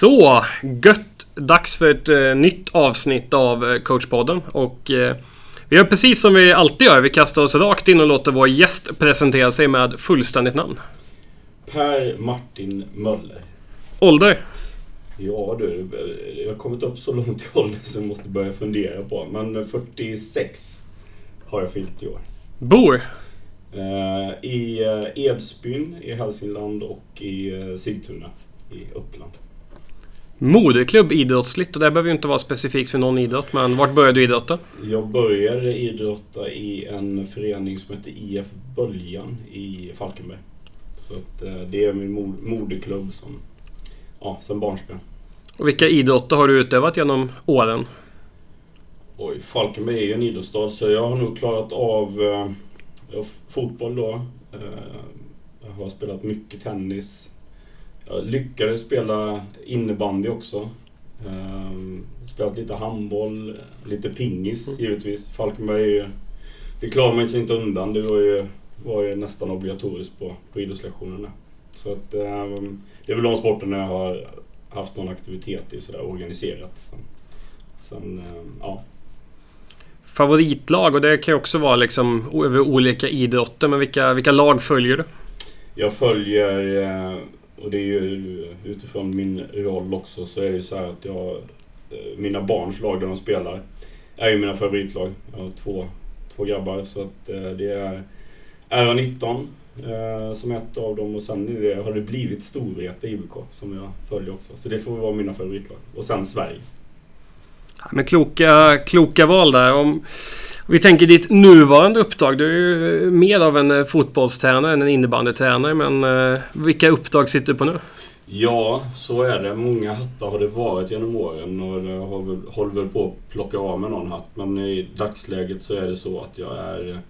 Så, gött! Dags för ett eh, nytt avsnitt av eh, coachpodden och eh, vi gör precis som vi alltid gör. Vi kastar oss rakt in och låter vår gäst presentera sig med fullständigt namn. Per Martin Möller. Ålder? Ja du, jag har kommit upp så långt i ålder så jag måste börja fundera på. Men 46 har jag fyllt i år. Bor? Eh, I eh, Edsbyn i Hälsingland och i eh, Sigtuna i Uppland. Moderklubb idrottsligt och det behöver ju inte vara specifikt för någon idrott men vart började du idrotta? Jag började idrotta i en förening som heter IF Böljan i Falkenberg. Så att, det är min moderklubb som, ja, sen barnsben. Och vilka idrotter har du utövat genom åren? Oj, Falkenberg är ju en idrottsstad så jag har nog klarat av eh, fotboll då. Eh, jag har spelat mycket tennis. Jag lyckades spela innebandy också. Eh, spelat lite handboll, lite pingis mm. givetvis. Falkenberg är ju... Det klarar man sig inte undan. Det var ju, var ju nästan obligatoriskt på, på idrottslektionerna. Så att, eh, det är väl de sporterna jag har haft någon aktivitet i sådär organiserat. Sen, sen eh, ja, favoritlag och det kan ju också vara liksom över olika idrotter. Men vilka, vilka lag följer du? Jag följer, eh, och det är ju utifrån min roll också, så är det ju så här att jag... Eh, mina barns lag där de spelar är ju mina favoritlag. Jag har två, två grabbar så att eh, det är RA19 eh, som ett av dem och sen det, har det blivit Storvreta IBK som jag följer också. Så det får vara mina favoritlag. Och sen Sverige. Men kloka, kloka val där. Om vi tänker ditt nuvarande uppdrag. Du är ju mer av en eh, fotbollstränare än en innebandytränare. Men eh, vilka uppdrag sitter du på nu? Ja, så är det. Många hattar har det varit genom åren och jag har väl, håller väl på att plocka av med någon hatt. Men i dagsläget så är det så att jag är,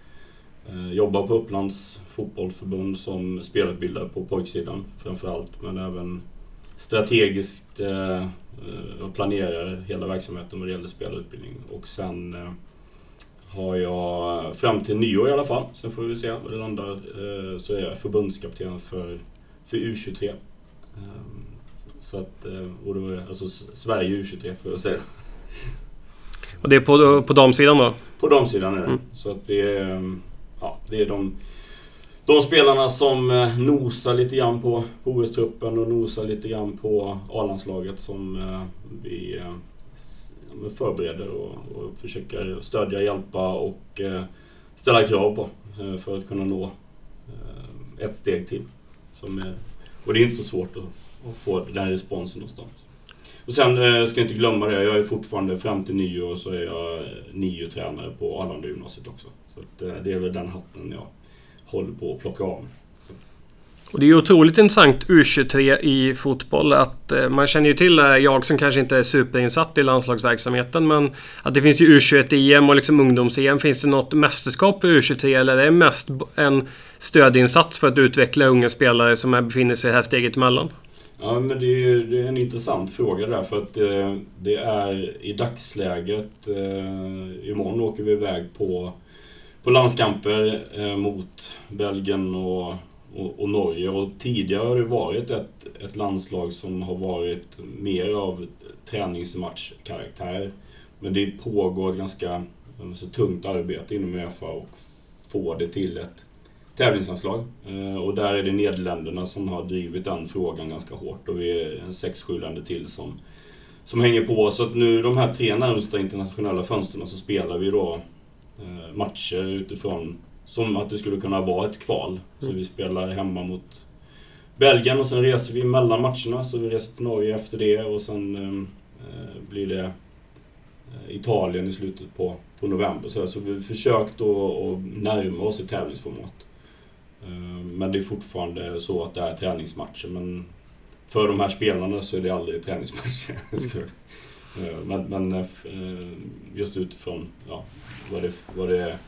eh, jobbar på Upplands fotbollförbund som spelutbildare på pojksidan framförallt. Men även strategiskt eh, och planerar hela verksamheten vad det gäller spelutbildning. Och sen har jag, fram till nyår i alla fall, sen får vi se var det landar, eh, så är jag förbundskapten för, för U23. Ehm, så att, eh, och då, alltså Sverige U23 får jag säga. Och det är på, på damsidan då? På damsidan är det. Mm. Så att det är, ja, det är de de spelarna som eh, nosar lite grann på OS-truppen och nosar lite grann på A-landslaget som vi förbereder och, och försöker stödja, hjälpa och eh, ställa krav på eh, för att kunna nå eh, ett steg till. Som är, och det är inte så svårt att, att få den responsen hos dem. Och sen eh, ska jag inte glömma det, jag är fortfarande fram till nyår så är jag NIO-tränare på Arlanda gymnasiet också. Så att, det är väl den hatten jag håller på att plocka av. Och det är ju otroligt intressant U23 i fotboll att eh, man känner ju till det, jag som kanske inte är superinsatt i landslagsverksamheten men att det finns ju U21-EM och liksom ungdoms-EM. Finns det något mästerskap på U23 eller är det mest en stödinsats för att utveckla unga spelare som befinner sig i det här steget emellan? Ja, men det är, det är en intressant fråga där för att det, det är i dagsläget, eh, imorgon åker vi iväg på på landskamper eh, mot Belgien och, och, och, Norge. Och tidigare har det varit ett, ett landslag som har varit mer av träningsmatchkaraktär. Men det pågår ett ganska så tungt arbete inom Uefa och få det till ett tävlingsanslag. Eh, och där är det Nederländerna som har drivit den frågan ganska hårt och vi är en sex, sju länder till som, som hänger på. Så att nu de här tre närmsta internationella fönstren så spelar vi då eh, matcher utifrån som att det skulle kunna vara ett kval. Mm. Så vi spelar hemma mot Belgien och sen reser vi mellan matcherna. Så vi reser till Norge efter det och sen eh, blir det eh, Italien i slutet på, på november. Så, så vi försökt att närma oss ett tävlingsformat. Eh, men det är fortfarande så att det är träningsmatcher. Men för de här spelarna så är det aldrig träningsmatcher. Eh, men, men eh, just utifrån ja, vad det, vad det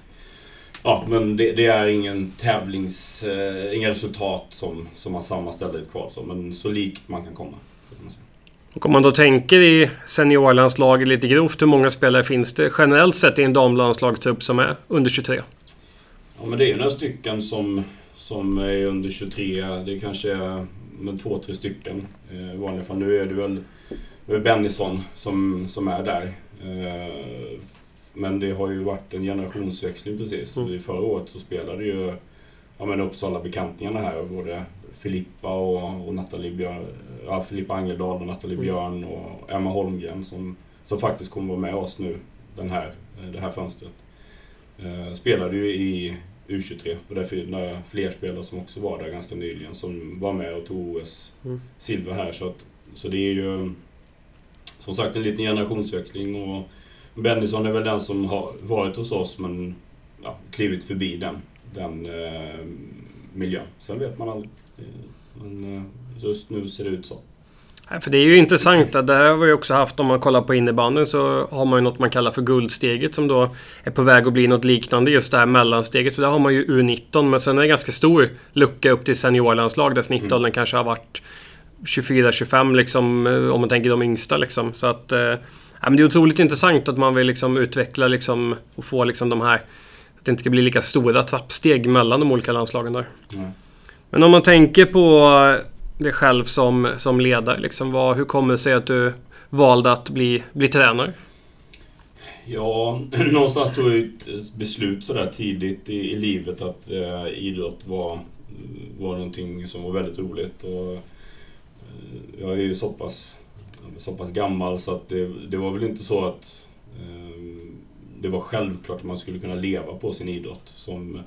Ja, men det, det, är ingen tävlings... Eh, inga resultat som, som man sammanställer i ett kval så, men så likt man kan komma. Och om man då tänker i seniorlandslaget lite grovt, hur många spelare finns det generellt sett i en damlandslagstrupp som är under 23? Ja, men det är några stycken som, som är under 23. Det är kanske med två, tre stycken eh, i vanliga fall. Nu är det väl, Bennison som, som är där. Eh, men det har ju varit en generationsväxling precis. Mm. Förra året så spelade ju ja, men Uppsala-bekantingarna här, både Filippa och, och Nathalie Björn, ja, Filippa Angeldal och Nathalie mm. Björn och Emma Holmgren som, som faktiskt kommer vara med oss nu den här, det här fönstret. Eh, spelade ju i U23 och därför är det fler spelare som också var där ganska nyligen som var med och tog OS mm. silver här. Så, att, så det är ju som sagt en liten generationsväxling och Bennison är väl den som har varit hos oss men ja, klivit förbi den, den eh, miljön. Sen vet man aldrig. Eh, men eh, just nu ser det ut så. För det är ju intressant. Det här har vi också haft om man kollar på innebandyn så har man ju något man kallar för guldsteget som då är på väg att bli något liknande. Just det här mellansteget. För där har man ju U19 men sen är det ganska stor lucka upp till seniorlandslag där snittåldern mm. kanske har varit 24-25 liksom om man tänker de yngsta liksom. Så att eh, Ja, men det är otroligt intressant att man vill liksom utveckla liksom och få liksom de här... Att det inte ska bli lika stora trappsteg mellan de olika landslagen där. Mm. Men om man tänker på dig själv som, som ledare, liksom, vad, hur kommer det sig att du valde att bli, bli tränare? Ja, någonstans tog jag ett beslut sådär tidigt i, i livet att eh, idrott var, var någonting som var väldigt roligt. Och, eh, jag är ju så pass så pass gammal så att det, det var väl inte så att eh, det var självklart att man skulle kunna leva på sin idrott. Som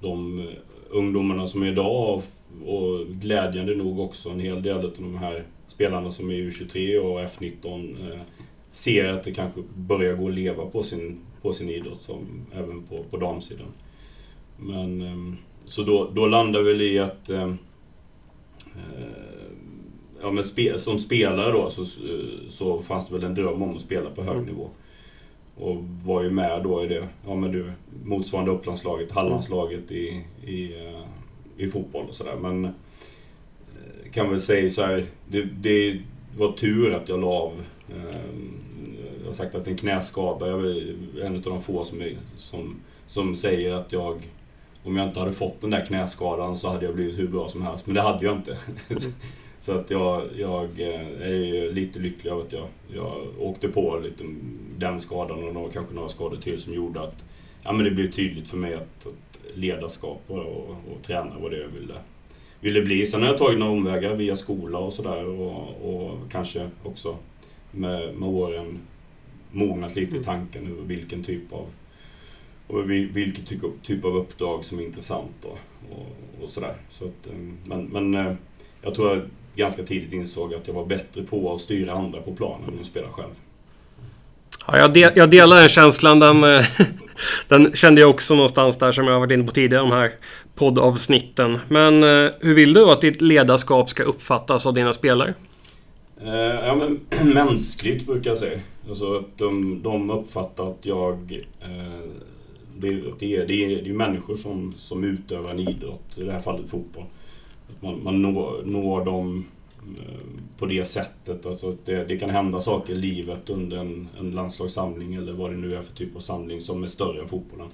de ungdomarna som är idag och glädjande nog också en hel del av de här spelarna som är U23 och F19 eh, ser att det kanske börjar gå att leva på sin, på sin idrott som, även på, på damsidan. Men, eh, så då, då landar vi i att eh, eh ja, men spe, som spelare då så, så fanns det väl en dröm om att spela på hög mm. nivå. Och var ju med då i det, ja men du, motsvarande Upplandslaget, Hallandslaget i, i, eh, i fotboll och sådär. Men eh, kan väl säga så här, det, det var tur att jag la av. Eh, jag har sagt att en knäskada, jag är en av de få som, är, som, som säger att jag om jag inte hade fått den där knäskadan så hade jag blivit hur bra som helst. Men det hade jag inte. Så att jag, jag eh, är ju lite lycklig över att jag, jag åkte på lite den skadan och några, kanske några skador till som gjorde att ja, men det blev tydligt för mig att, att ledarskap och, och, och träna var det jag ville, ville bli. Sen har jag tagit några omvägar via skola och sådär och, och kanske också med, med åren mognat lite i mm. tanken över vilken typ av och vilken typ av uppdrag som är intressant och, och, och sådär. Så att, eh, men, men eh, jag tror ganska tidigt insåg att jag var bättre på att styra andra på planen än att spela själv. Ja, jag, del, jag delar den känslan. Den, eh, den kände jag också någonstans där som jag varit inne på tidigare, de här poddavsnitten. Men eh, hur vill du att ditt ledarskap ska uppfattas av dina spelare? Eh, ja, men mänskligt brukar jag säga. Alltså att de, de uppfattar att jag... det, det, är, det, är, det är människor som, som utövar en idrott, i det här fallet fotboll man, man når, når dem eh, på det sättet. Alltså det, det, kan hända saker i livet under en, en landslagssamling eller vad det nu är för typ av samling som är större än fotbollen.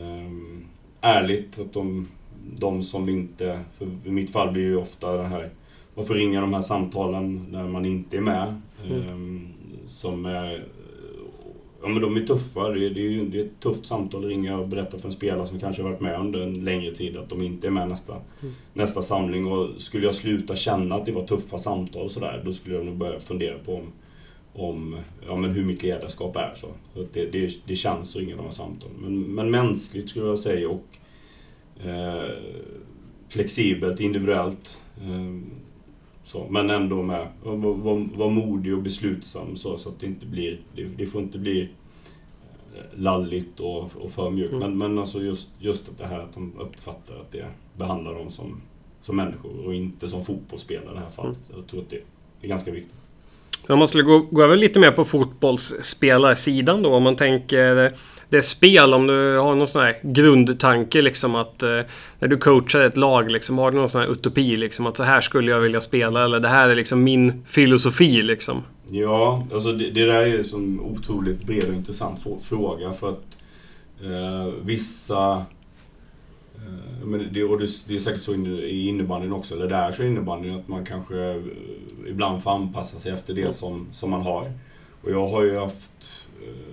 Um, ärligt, att de, de som inte... För I mitt fall blir ju ofta det här... Varför ringa de här samtalen när man inte är med? Mm. Um, som är Ja men de är tuffa. Det är, det är, det är ett tufft samtal att ringa och berätta för en spelare som kanske varit med under en längre tid att de inte är med nästa, mm. nästa samling. Och skulle jag sluta känna att det var tuffa samtal och sådär, då skulle jag nog börja fundera på om, om ja, men hur mitt ledarskap är. Så. så det, det, det känns att ringa de här samtalen. Men, men mänskligt skulle jag säga och eh, flexibelt, individuellt. Eh, så, men ändå med, var, var modig och beslutsam så, så att det inte blir, det, det får inte bli eh, lalligt och, och för mjukt. Mm. Men, men alltså just, just det här att de uppfattar att det behandlar dem som, som människor och inte som fotbollsspelare i det här fallet. Mm. Jag tror att det är ganska viktigt. Om man skulle gå, gå över lite mer på fotbollsspelarsidan då. Om man tänker det är spel, om du har någon sån här grundtanke liksom att eh, när du coachar ett lag liksom, har du någon sån här utopi liksom att så här skulle jag vilja spela eller det här är liksom min filosofi liksom? Ja, alltså det, det där är en otroligt bred och intressant fråga för att eh, vissa Eh, men det, och det, det är säkert så i innebandyn också, eller där så är innebandyn att man kanske eh, ibland får anpassa sig efter det som, som man har. Och jag har ju haft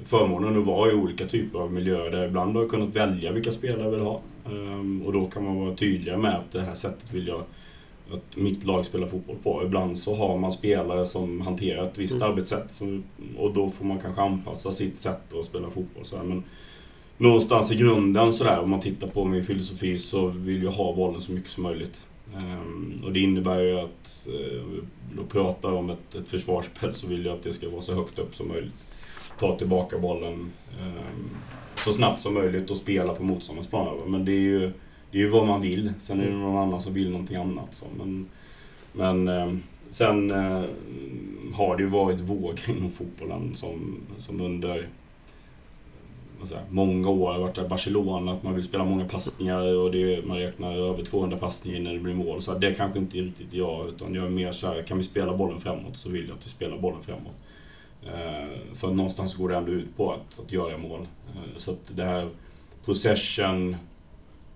förmånen att vara i olika typer av miljöer där ibland har jag kunnat välja vilka spelare jag vill ha. Ehm, och då kan man vara tydligare med att det här sättet vill jag att mitt lag spelar fotboll på. Ibland så har man spelare som hanterar ett visst mm. arbetssätt och då får man kanske anpassa sitt sätt att spela fotboll. Så Men någonstans i grunden sådär, om man tittar på min filosofi så vill jag ha bollen så mycket som möjligt. Um, och det innebär ju att, uh, då pratar om ett, ett försvarsspel så vill jag att det ska vara så högt upp som möjligt. Ta tillbaka bollen ehm, så snabbt som möjligt och spela på motståndarens plan. Men det är ju det är ju vad man vill. Sen är det någon annan som vill någonting annat. Så. Men, men ehm, sen eh, har det ju varit vågor inom fotbollen som, som under många år varit i Barcelona, att man vill spela många passningar och det, man räknar över 200 passningar innan det blir mål. Så det kanske inte är riktigt jag, utan jag är mer så här, kan vi spela bollen framåt så vill jag att vi spelar bollen framåt. Eh, för någonstans går det ändå ut på att, att göra mål. Eh, så att det här possession,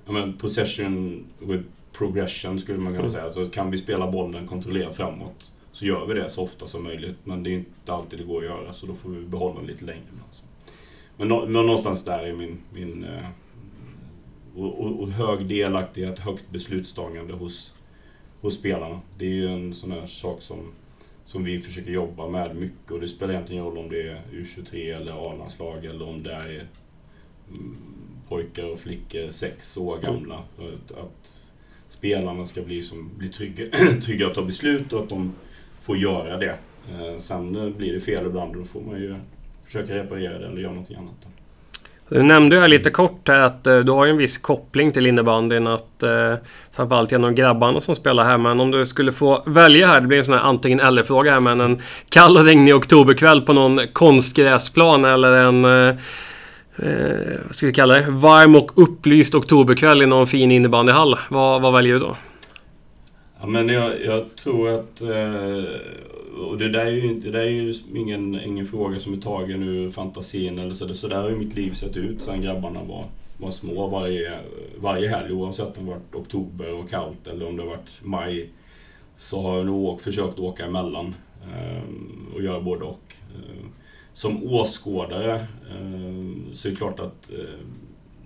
I mean, possession with progression skulle man kunna mm. säga. Så kan vi spela bollen kontrollerat framåt så gör vi det så ofta som möjligt. Men det är inte alltid det går att göra, så då får vi behålla lite längre. Alltså. Men, men någonstans där är min... min eh, och, och, och, hög delaktighet, högt beslutstagande hos, hos spelarna. Det är ju en sån här sak som, som vi försöker jobba med mycket och det spelar egentligen ingen roll om det är U23 eller A-landslag eller om det är mm, pojkar och flickor sex år gamla. Att, att spelarna ska bli, som, bli trygga, trygga att ta beslut och att de får göra det. Eh, sen blir det fel ibland och då får man ju försöka reparera det eller göra någonting annat. Du nämnde ju lite kort här att eh, du har en viss koppling till innebandyn. Att, eh, framförallt genom grabbarna som spelar här. Men om du skulle få välja här, det blir en sån här antingen eller-fråga här. Men en kall och regnig oktoberkväll på någon konstgräsplan eller en eh, eh vad ska vi kalla det? Varm och upplyst oktoberkväll i någon fin innebandyhall. Vad, vad väljer du då? Ja, men jag, jag tror att eh, och det där är ju, det där är ju ingen, ingen fråga som är tagen ur fantasin eller så. Så där har ju mitt liv sett ut sen grabbarna var, var små varje, varje helg. Oavsett om det varit oktober och kallt eller om det varit maj. Så har jag nog försökt åka emellan eh, och göra både och. Eh, som åskådare eh, så är det klart att eh,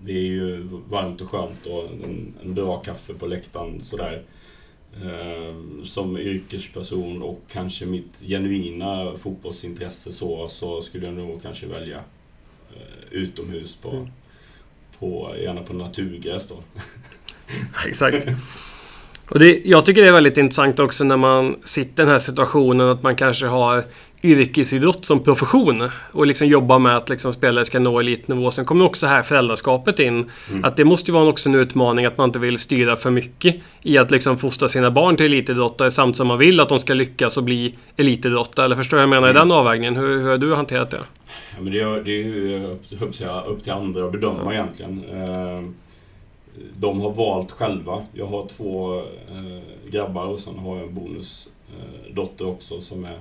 det är ju varmt och skönt och en, en bra kaffe på läktaren sådär. Eh, som yrkesperson och kanske mitt genuina fotbollsintresse så, så skulle jag nog kanske välja eh, utomhus på, mm. på, gärna på naturgräs då. Exakt. Och det, jag tycker det är väldigt intressant också när man sitter i den här situationen att man kanske har yrkesidrott som profession och liksom jobba med att liksom spelare ska nå elitnivå. Sen kommer också här föräldraskapet in. Mm. Att det måste ju vara också en utmaning att man inte vill styra för mycket i att liksom fostra sina barn till elitidrottare samtidigt som man vill att de ska lyckas och bli elitidrottare. Eller förstår du vad jag menar mm. i den avvägningen? Hur, hur har du hanterat det? Ja, men det, är, det är ju upp till andra att bedöma ja. egentligen. Ehm, de har valt själva. Jag har två eh, grabbar och sen har jag en bonusdotter också som är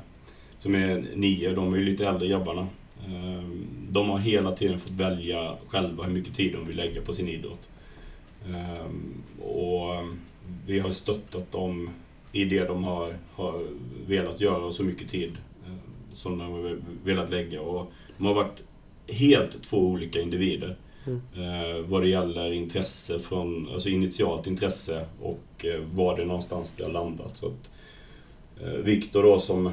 som är nio, de är ju lite äldre grabbarna. Ehm, de har hela tiden fått välja själva hur mycket tid de vill lägga på sin idrott. Ehm, och vi har stöttat dem i det de har, har velat göra och så mycket tid ehm, som de har velat lägga. Och de har varit helt två olika individer. Mm. vad det gäller intresse från, alltså initialt intresse och eh, var det någonstans det har landat. Så att, eh, Viktor då som Eh,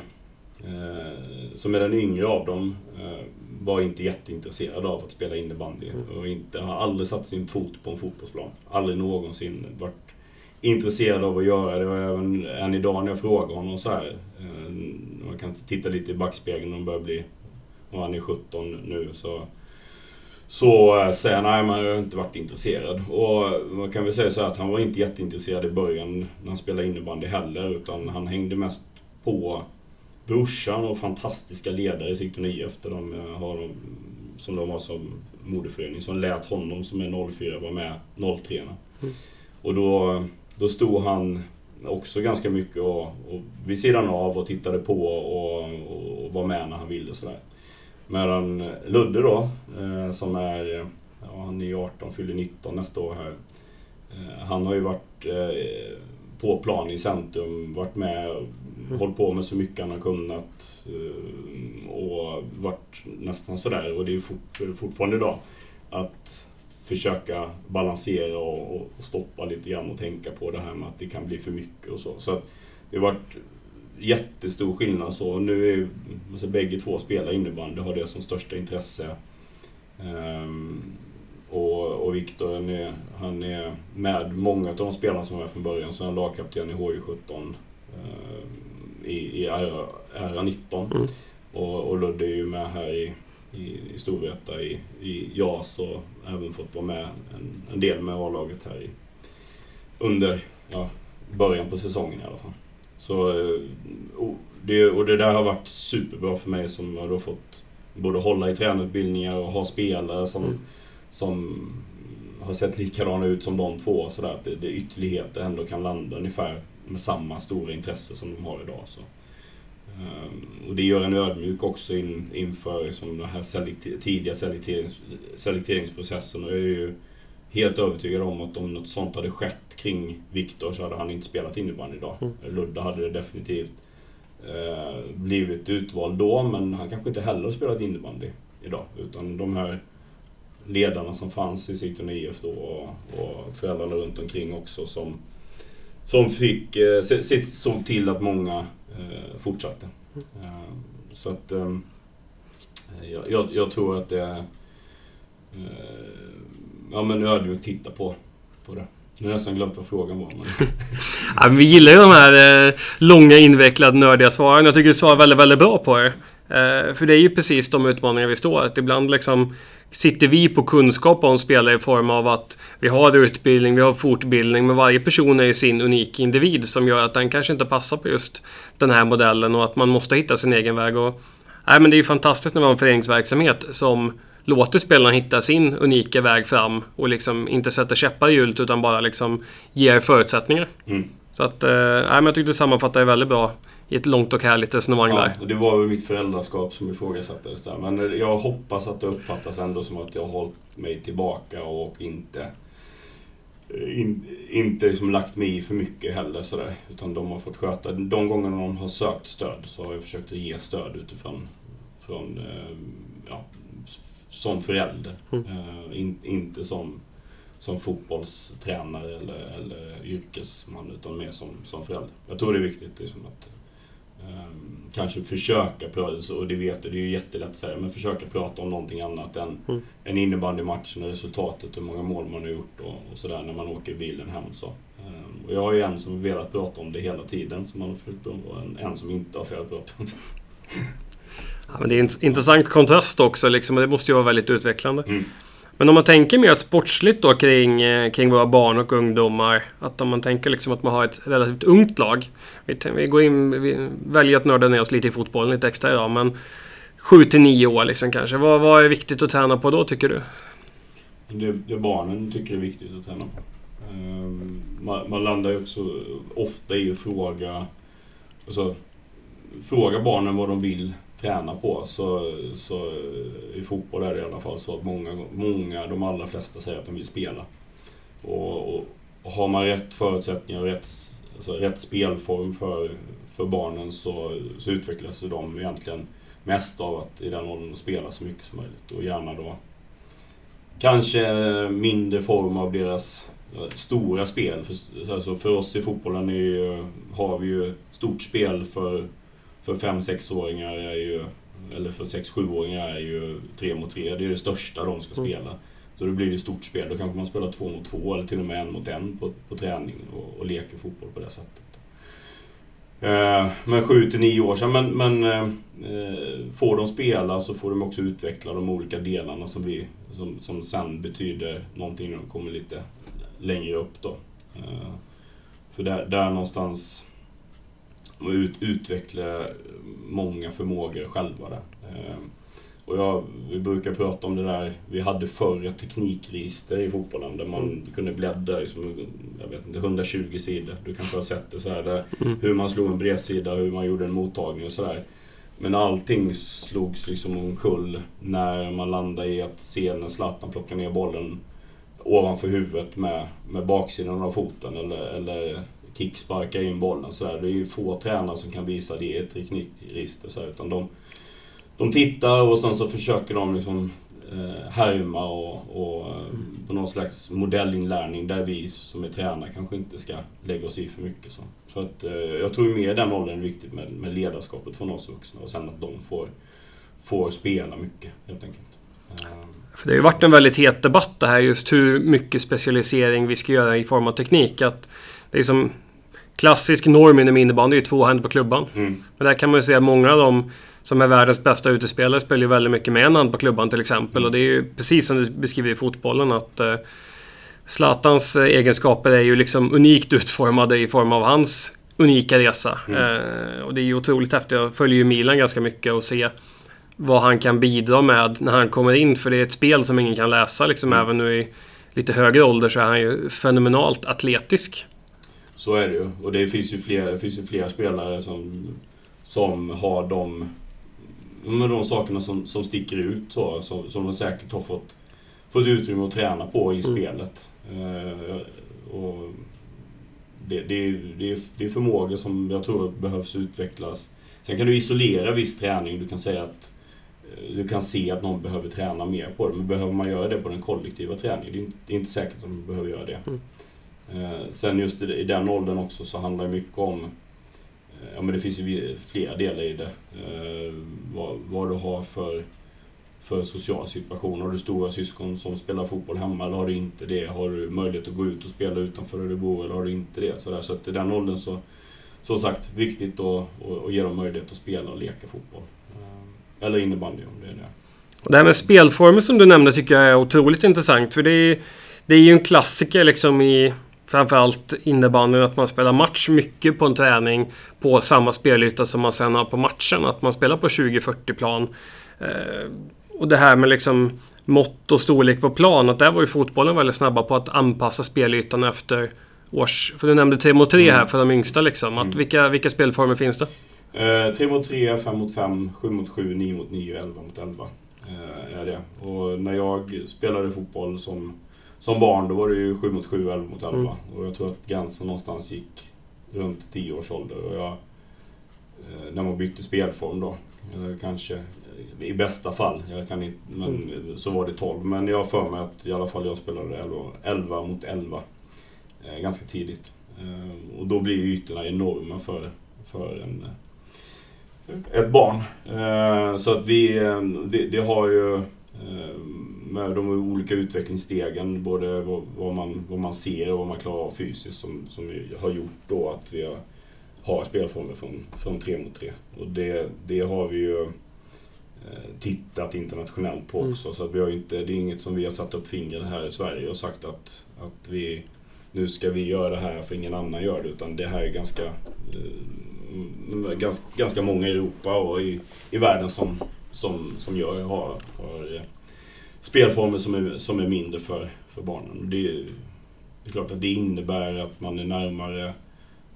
som är den yngre av dem, eh, var inte jätteintresserad av att spela innebandy. Mm. Och inte, har aldrig satt sin fot på en fotbollsplan. Aldrig någonsin varit intresserad av att göra det. Och även än idag när jag frågar honom så här. Eh, man kan titta lite i backspegeln och börjar bli... Och han är 17 nu så... Så säger han, nej jag har inte varit intresserad. Och man kan väl säga så här att han var inte jätteintresserad i början när han spelade innebandy heller. Utan han hängde mest på brorsan och fantastiska ledare i Sigtuna IF där de eh, har, som de har som moderförening, som lät honom som är 04 vara med 03 mm. Och då, då stod han också ganska mycket och, och vid sidan av och tittade på och, och var med när han ville och sådär. Medan Ludde då, eh, som är, ja, han är 18, fyller 19 nästa år här. Eh, han har ju varit eh, på plan i centrum, varit med, mm. hållit på med så mycket han har kunnat eh, och varit nästan sådär och det är fort, fortfarande idag att försöka balansera och, och, stoppa lite grann och tänka på det här med att det kan bli för mycket och så. Så det har varit jättestor skillnad så. Nu är alltså, bägge två spelar innebandy, har det som största intresse. Um, och, och Viktor, han är, han är med många av de spelarna som var från början. Så han är lagkapten i HJ17 i, i RA19. Mm. Och, och Ludde är ju med här i, i, i Storvreta i, i JAS och även fått vara med en, en del med A-laget här i, under ja, början på säsongen i alla fall. Så, eh, och det, och det där har varit superbra för mig som har då fått både hålla i tränarutbildningar och ha spelare som, mm. som har sett likadana ut som de två. Så där, att det, det ytterligheter ändå kan landa ungefär med samma stora intresse som de har idag. Så. Um, och det gör en ödmjuk också in, inför som den här selekti tidiga selekterings, selekteringsprocessen. Och jag är ju helt övertygad om att om något sånt hade skett kring Viktor så hade han inte spelat innebandy idag. Mm. Ludde hade det definitivt eh, blivit utvald då, men han kanske inte heller spelat innebandy idag. Utan de här ledarna som fanns i Sigtuna IF då och, och föräldrarna runt omkring också som, som fick, eh, såg till att många eh, fortsatte. Mm. Eh, så att eh, jag, jag, tror att det eh, ja, men ödmjukt titta på, på det. Nu har jag nästan glömt vad frågan var. Men... ja, vi gillar ju de här eh, långa, invecklade, nördiga svaren. Jag tycker du svarar väldigt, väldigt bra på det. Eh, för det är ju precis de utmaningar vi står att Ibland liksom sitter vi på kunskap om spelare i form av att vi har utbildning, vi har fortbildning, men varje person är ju sin unik individ som gör att den kanske inte passar på just den här modellen och att man måste hitta sin egen väg. Och, nej, men det är ju fantastiskt när vi har en föreningsverksamhet som låter spelarna hitta sin unika väg fram och liksom inte sätter käppar i hjulet utan bara liksom ger förutsättningar. Mm. Så att, eh, men jag tyckte du sammanfattade väldigt bra i ett långt och härligt resonemang ja, där. Och det var väl mitt föräldraskap som ifrågasattes där. Men jag hoppas att det uppfattas ändå som att jag har hållit mig tillbaka och inte in, inte liksom lagt mig i för mycket heller sådär. Utan de har fått sköta. De gångerna de har sökt stöd så har jag försökt att ge stöd utifrån från, eh, ja, som förälder. Mm. Uh, in, inte som, som fotbollstränare eller, eller yrkesman utan mer som, som förälder. Jag tror det är viktigt liksom, att kanske försöka prata, och det vet du, det är ju jättelätt att säga, men försöka prata om någonting annat än mm. en innebandymatchen och resultatet, hur många mål man har gjort och, och sådär när man åker bilen hem. Så. Um, och jag har ju en som velat prata om det hela tiden, som man har försökt prata och en, en som inte har velat prata om det. Ja, men det är en intressant kontrast också, liksom, det måste ju vara väldigt utvecklande. Mm. Men om man tänker mer sportsligt då kring, eh, kring våra barn och ungdomar. Att om man tänker liksom att man har ett relativt ungt lag. Vi, vi går in, vi väljer att nörda ner oss lite i fotbollen lite extra idag, men 7 till 9 år liksom kanske. Vad, vad är viktigt att träna på då tycker du? Det, det barnen tycker är viktigt att träna på. Ehm, man, man, landar ju också ofta i att fråga, alltså, fråga barnen vad de vill träna på. Så, så i fotboll är det i alla fall så att många, många, de allra flesta säger att de vill spela. Och, och, och har man rätt förutsättningar och rätt, alltså rätt spelform för, för barnen så, så utvecklas de egentligen mest av att i den åldern spela så mycket som möjligt. Och gärna då kanske mindre form av deras eh, stora spel. För, alltså för oss i fotbollen är, har vi ju stort spel för för 5-6-åringar är ju, eller för 6-7-åringar är ju 3 mot 3, det är det största de ska spela. Mm. Så då blir det stort spel. Då kanske man spelar 2 mot 2 eller till och med 1 mot 1 på, på träning och, och leker fotboll på det sättet. Eh, men 7 till 9 år sedan. Men, men eh, får de spela så får de också utveckla de olika delarna som, vi, som, som sen betyder någonting när de kommer lite längre upp. Då. Eh, för där, där någonstans och ut, utveckla många förmågor själva där. Ehm, och jag, vi brukar prata om det där, vi hade förr ett teknikregister i fotbollen där man mm. kunde bläddra liksom, jag vet inte, 120 sidor. Du kanske har sett det så här, där, mm. hur man slog en bredsida, hur man gjorde en mottagning och sådär. Men allting slogs liksom omkull när man landade i att se när Zlatan plockar ner bollen ovanför huvudet med, med baksidan av foten eller, eller kicksparka in bollen. Så där. Det är ju få tränare som kan visa det i ett teknikregister. Så här, utan de, de tittar och sen så försöker de liksom eh, härma och, och mm. på någon slags modellinlärning där vi som är tränare kanske inte ska lägga oss i för mycket. Så, så att, eh, jag tror mer den åldern är viktigt med, med ledarskapet från oss vuxna och sen att de får, får spela mycket helt enkelt. Eh. För det har ju varit en väldigt het debatt det här just hur mycket specialisering vi ska göra i form av teknik. Att det är som klassisk norm inom innebandy är ju två händer på klubban. Mm. Men där kan man ju se att många av dem som är världens bästa utespelare spelar ju väldigt mycket med en hand på klubban till exempel. Mm. Och det är ju precis som du beskriver i fotbollen att eh, Zlatans eh, egenskaper är ju liksom unikt utformade i form av hans unika resa. Mm. Eh, och det är ju otroligt häftigt. Jag följer ju Milan ganska mycket och ser vad han kan bidra med när han kommer in. För det är ett spel som ingen kan läsa liksom. Mm. Även nu i lite högre ålder så är han ju fenomenalt atletisk. Så är det ju. Och det finns ju fler, det finns ju fler spelare som, som har de, de sakerna som, som sticker ut. Så, som, som de säkert har fått, fått utrymme att träna på i mm. spelet. Uh, och det, det, det, det är förmågor som jag tror behövs utvecklas. Sen kan du isolera viss träning. Du kan säga att eh, du kan se att någon behöver träna mer på det. Men behöver man göra det på den kollektiva träningen? Det är inte, det är inte säkert att man behöver göra det. Mm. Eh, sen just i den åldern också så handlar det mycket om eh, Ja men det finns ju flera delar i det. Eh, vad, vad du har för, för social situation. Har du stora syskon som spelar fotboll hemma eller har du inte det? Har du möjlighet att gå ut och spela utanför där du bor eller har du inte det? Så, där. så att i den åldern så, som sagt, viktigt att, att ge dem möjlighet att spela och leka fotboll. Eller innebandy om det är det. Och det här med spelformer som du nämnde tycker jag är otroligt intressant. För det är, det är ju en klassiker liksom i framförallt innebandyn att man spelar match mycket på en träning på samma spelyta som man sen har på matchen. Att man spelar på 20-40 plan. Eh, och det här med liksom mått och storlek på plan, att där var ju fotbollen väldigt snabba på att anpassa spelytan efter års... För du nämnde 3 mot 3 mm. här för de yngsta liksom. Att mm. vilka, vilka spelformer finns det? Eh, 3 mot 3, 5 mot 5, 7 mot 7, 9 mot 9 11 mot 11. Eh, är det. Och när jag spelade fotboll som som barn då var det ju 7 mot 7, 11 mot 11. Mm. Och jag tror att gränsen någonstans gick runt 10 års ålder. Och jag, eh, när man bytte spelform då, eller kanske i bästa fall, jag kan inte, men mm. så var det 12. Men jag har för mig att i alla fall jag spelade 11, 11 mot 11 eh, ganska tidigt. Eh, och då blir ytorna enorma för, för en, ett barn. så att vi, det, det har ju med de olika utvecklingsstegen, både vad, man, vad man ser och vad man klarar av fysiskt, som, som har gjort då att vi har, har spelformer från, från 3 mot 3. Och det, det har vi ju eh, tittat internationellt på mm. också. Mm. Så att vi har inte, det är inget som vi har satt upp fingret här i Sverige och sagt att, att vi, nu ska vi göra det här för ingen annan gör det. Utan det här är ganska, eh, ganska, ganska många i Europa och i, i världen som, som, som gör, har, har spelformer som är, som är mindre för, för barnen. Det, det är klart att det innebär att man är närmare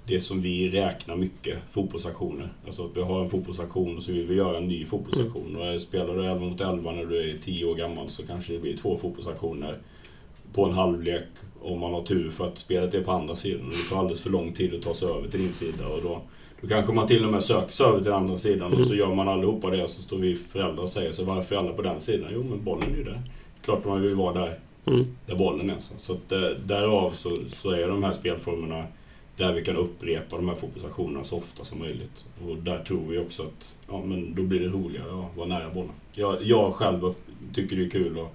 det som vi räknar mycket, fotbollsaktioner. Alltså att vi har en fotbollsaktion och så vill vi göra en ny fotbollsaktion. Mm. Och spelar du 11 mot 11 när du är 10 år gammal så kanske det blir två fotbollsaktioner på en halvlek om man har tur för att spelet är på andra sidan. Det tar alldeles för lång tid att ta sig över till din sida. Och då, då kanske man till och med söker sig över till andra sidan mm. och så gör man allihopa det och så står vi föräldrar och säger så varför är alla på den sidan? Jo men bollen är ju där. Klart man vill vara där, mm. där bollen är. Så, så att, eh, därav så, så är de här spelformerna där vi kan upprepa de här fotbollsaktionerna så ofta som möjligt. Och där tror vi också att ja, men då blir det roligare att vara nära bollen. Jag, jag själv tycker det är kul att,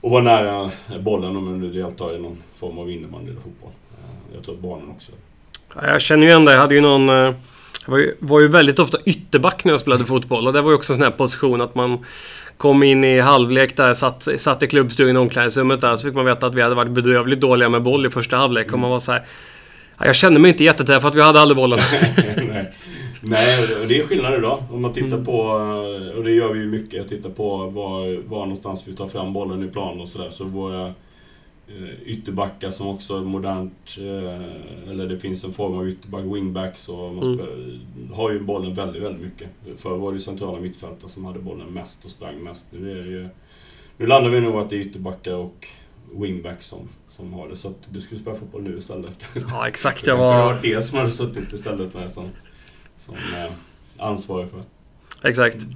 att vara nära bollen om man deltar i någon form av innebandy eller fotboll. Eh, jag tror att barnen också jag känner ju igen det. Jag hade ju någon... Jag eh, var ju, var ju väldigt ofta ytterback när jag spelade fotboll och det var ju också en sån här position att man kom in i halvlek där, satt, satt i klubbstugan i omklädningsrummet där, så fick man veta att vi hade varit bedrövligt dåliga med boll i första halvlek. Och man var så här, Jag kände mig inte jätteträff för att vi hade aldrig bollen. Nej. Nej, och det är skillnad idag. Om man tittar mm. på, och det gör vi ju mycket, tittar på var, var någonstans vi tar fram bollen i plan och sådär. Så våra ytterbackar som också är modernt. Eh, eller det finns en form av ytterback, wingbacks. Och man mm. har ju bollen väldigt, väldigt mycket. Förr var det centrala mittfältare som hade bollen mest och sprang mest. Nu, är det ju, nu landar vi nog att det är ytterbackar och, wingbacks som, som har det. Så att du skulle spela fotboll nu istället. Ja, exakt. Jag var... var... Det som hade suttit istället med som, som eh, ansvarig för. Exakt.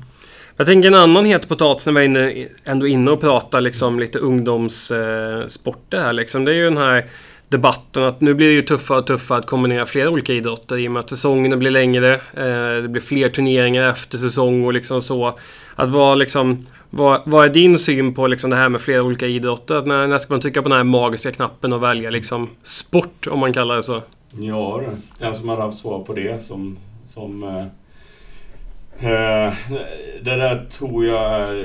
Jag tänker en annan het potatis när vi är inne, ändå inne och pratar liksom lite ungdomssporter eh, här liksom. Det är ju den här debatten att nu blir det ju tuffare och tuffare att kombinera flera olika idrotter i och med att säsongerna blir längre. Eh, det blir fler turneringar efter säsong och liksom så. Att vara liksom... Vad, vad är din syn på liksom det här med flera olika idrotter? Att när, när ska man trycka på den här magiska knappen och välja liksom sport, om man kallar det så? Ja, det. den som hade haft svar på det som... som eh, eh, det där tror jag är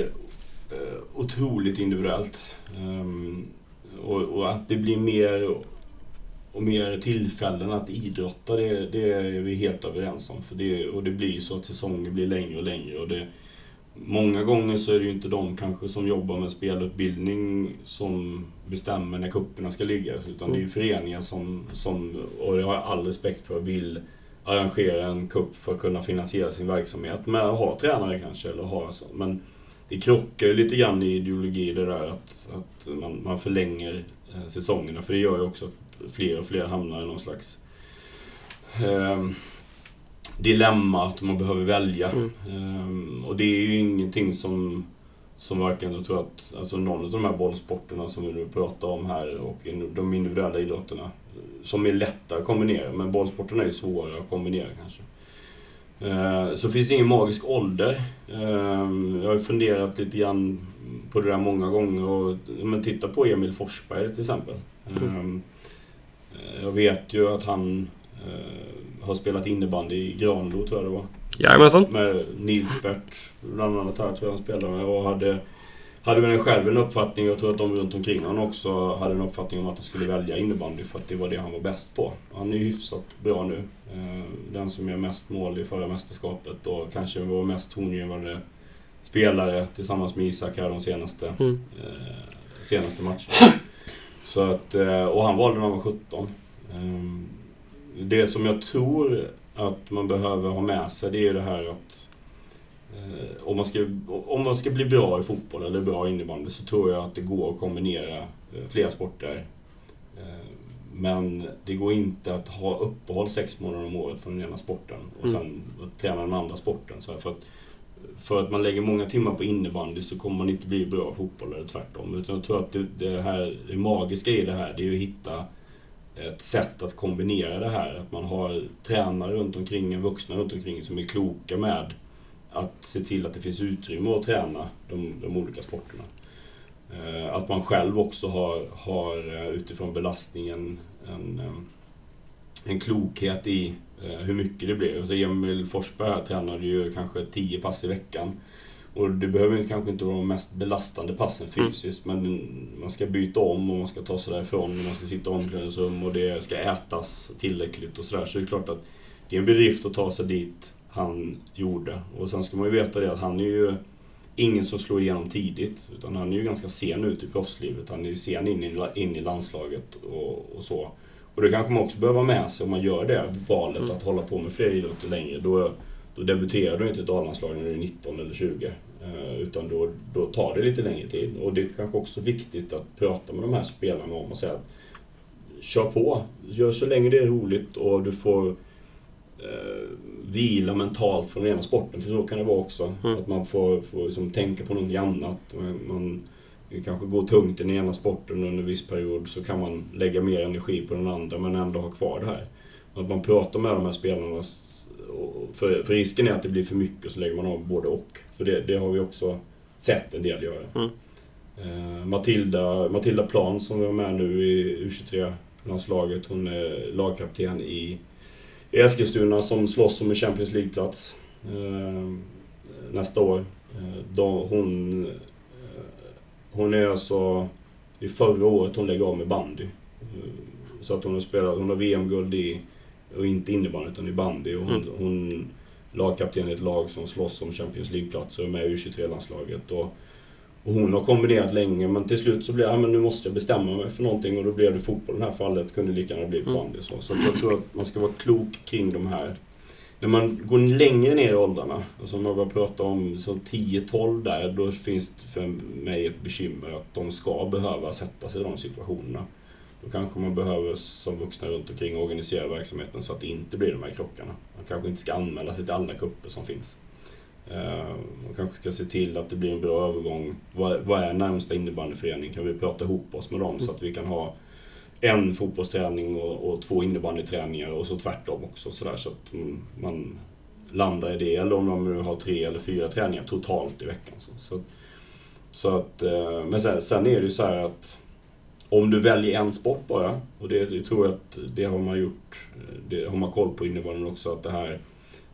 eh, otroligt individuellt. Um, och, och, att det blir mer och mer tillfällen att idrotta, det, det är vi helt överens om. För det, och det blir ju så att säsongen blir längre och längre. Och det, många gånger så är det ju inte de kanske som jobbar med spelutbildning som bestämmer när kupperna ska ligga. Utan det är ju föreningar som, som, och det har jag all respekt för, vill arrangera en kupp för att kunna finansiera sin verksamhet med att ha tränare kanske. Eller ha så. Men det krockar ju lite grann i ideologi det där att, att man, man förlänger eh, säsongerna. För det gör ju också att fler och fler hamnar i någon slags eh, dilemma att man behöver välja. Mm. Um, och det är ju ingenting som, som varken, jag tror att, alltså någon av de här bollsporterna som vi nu pratar om här och de individuella idrotterna som är lättare att kombinera. Men bollsporterna är ju svårare att kombinera kanske. Uh, så finns det ingen magisk ålder. Uh, jag har funderat lite grann på det där många gånger. Och, men titta på Emil Forsberg till exempel. Mm. Uh, jag vet ju att han har spelat innebandy i Granlo, tror jag det var. Jajamensan. Med Nils Bert, bland annat här, tror jag han spelade med. Och hade, hade väl själv en uppfattning, jag tror att de runt omkring honom också hade en uppfattning om att han skulle välja innebandy för att det var det han var bäst på. Han är ju hyfsat bra nu. Eh, den som gör mest mål i förra mästerskapet och kanske var mest tongivande spelare tillsammans med Isak här de senaste, mm. eh, senaste matcherna. Så att, eh, och han valde när han var 17 det som jag tror att man behöver ha med sig det är det här att eh, om, man ska, om man ska bli bra i fotboll eller bra innebandy så tror jag att det går att kombinera eh, flera sporter. Eh, men det går inte att ha uppehåll sex månader om året från den ena sporten och mm. sen träna den andra sporten. Så för, att, för att man lägger många timmar på innebandy så kommer man inte bli bra fotboll eller tvärtom. Utan jag tror att det, det, här, det magiska i det här det är att hitta ett sätt att kombinera det här. Att man har tränare runt omkring, vuxna runt omkring som är kloka med att se till att det finns utrymme att träna de, de olika sporterna. Eh, att man själv också har, har eh, utifrån belastningen en, eh, en klokhet i hur mycket det blir. Alltså Emil Forsberg här tränade ju kanske 10 pass i veckan. Och det behöver kanske inte vara de mest belastande passen mm. fysiskt, mm. men man ska byta om och man ska ta sig därifrån och man ska sitta i omklädningsrum och det ska ätas tillräckligt och sådär. Så det är klart att det är en bedrift att ta sig dit han gjorde. Och sen ska man ju veta det att han är ju ingen som slår igenom tidigt, utan han är ju ganska sen ut i proffslivet. Han är sen in i, in i landslaget och, och så. Och det kanske man också behöver ha med sig om man gör det valet mm. att hålla på med fler idrotter längre. Då, då debuterar du inte i ett A-landslag när du är 19 eller 20. Eh, utan då, då tar det lite längre tid. Och det är kanske också viktigt att prata med de här spelarna om och säga att kör på. Gör så länge det är roligt och du får eh, vila mentalt från den ena sporten. För så kan det vara också. Mm. Att man får, får liksom tänka på någonting annat. Man, kanske går tungt i den ena sporten under en viss period så kan man lägga mer energi på den andra men ändå ha kvar det här. Att man pratar med de här spelarna för, för risken är att det blir för mycket och så lägger man av både och. För det, det har vi också sett en del göra. Mm. Uh, Matilda, Matilda Plan som var med nu i U23-landslaget, hon är lagkapten i Eskilstuna som slåss om en Champions League-plats uh, nästa år. Uh, då, hon, hon är alltså... Är förra året hon lägger av med bandy. Så att hon har spelat, hon har VM-guld i och inte innebandy utan i bandy. Och hon, mm. hon lagkapten i ett lag som slåss om Champions League-platser och med i U23-landslaget. Och, och, hon har kombinerat länge men till slut så blev det, ja men nu måste jag bestämma mig för någonting och då blev det fotboll i det här fallet. Kunde lika gärna bli mm. bandy. Så, så jag tror att man ska vara klok kring de här när man går längre ner i åldrarna, och som jag börjar prata om som 10-12 där, då finns det för mig ett bekymmer att de ska behöva sätta sig i de situationerna. Då kanske man behöver som vuxna runt omkring organisera verksamheten så att det inte blir de här krockarna. Man kanske inte ska anmäla sig till alla kupper som finns. Eh, kanske ska se till att det blir en bra övergång. Vad är närmsta innebandyförening? Kan vi prata ihop oss med dem så att vi kan ha en fotbollsträning och, och två innebandyträningar och så tvärtom också så, där, så att man landar i det. Eller om de nu har tre eller fyra träningar totalt i veckan. Så, så, så att, eh, men sen, sen, är det ju så här att om du väljer en sport bara, och det, det tror jag att det har man gjort, det har man koll på innebandyn också, att det här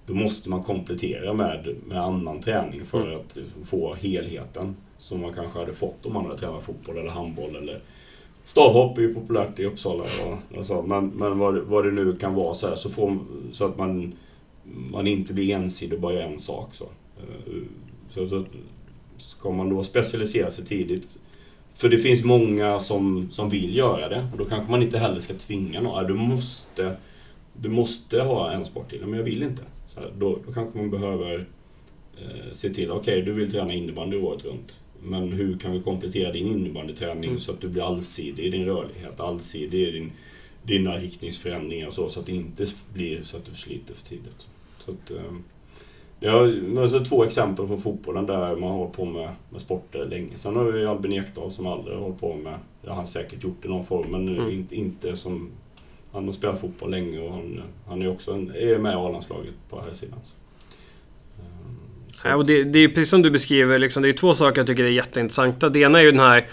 då måste man komplettera med, med annan träning för mm. att få helheten som man kanske hade fått om man hade tränat fotboll eller handboll eller Stavhopp är ju populärt i Uppsala. Alltså, men men vad, vad det nu kan vara så, här, så, får, så att man, man inte blir ensidig och bara gör en sak. Så. Eh, så, så ska man då specialisera sig tidigt. För det finns många som, som vill göra det. Och då kanske man inte heller ska tvinga någon. Du måste, du måste ha en sport till. Men jag vill inte. Så här, då, då kanske man behöver eh, se till, okej okay, du vill träna innebandy året runt. Men hur kan vi komplettera din innebandyträning mm. så att du blir allsidig i din rörlighet, allsidig i din, dina riktningsförändringar och så, så att det inte blir så att du sliter för tidigt. Så att, ehm, Ja, alltså två exempel från fotbollen där man har på med, med sporter länge. Sen har vi Albin Ekdal som aldrig har hållit på med, han har säkert gjort det i någon form, men mm. inte, inte som... Han har spelat fotboll länge och han, han är också en, är med i A-landslaget på här sidan. Så. Ja, och det, det är precis som du beskriver, liksom, det är två saker jag tycker är jätteintressanta. Det ena är ju den här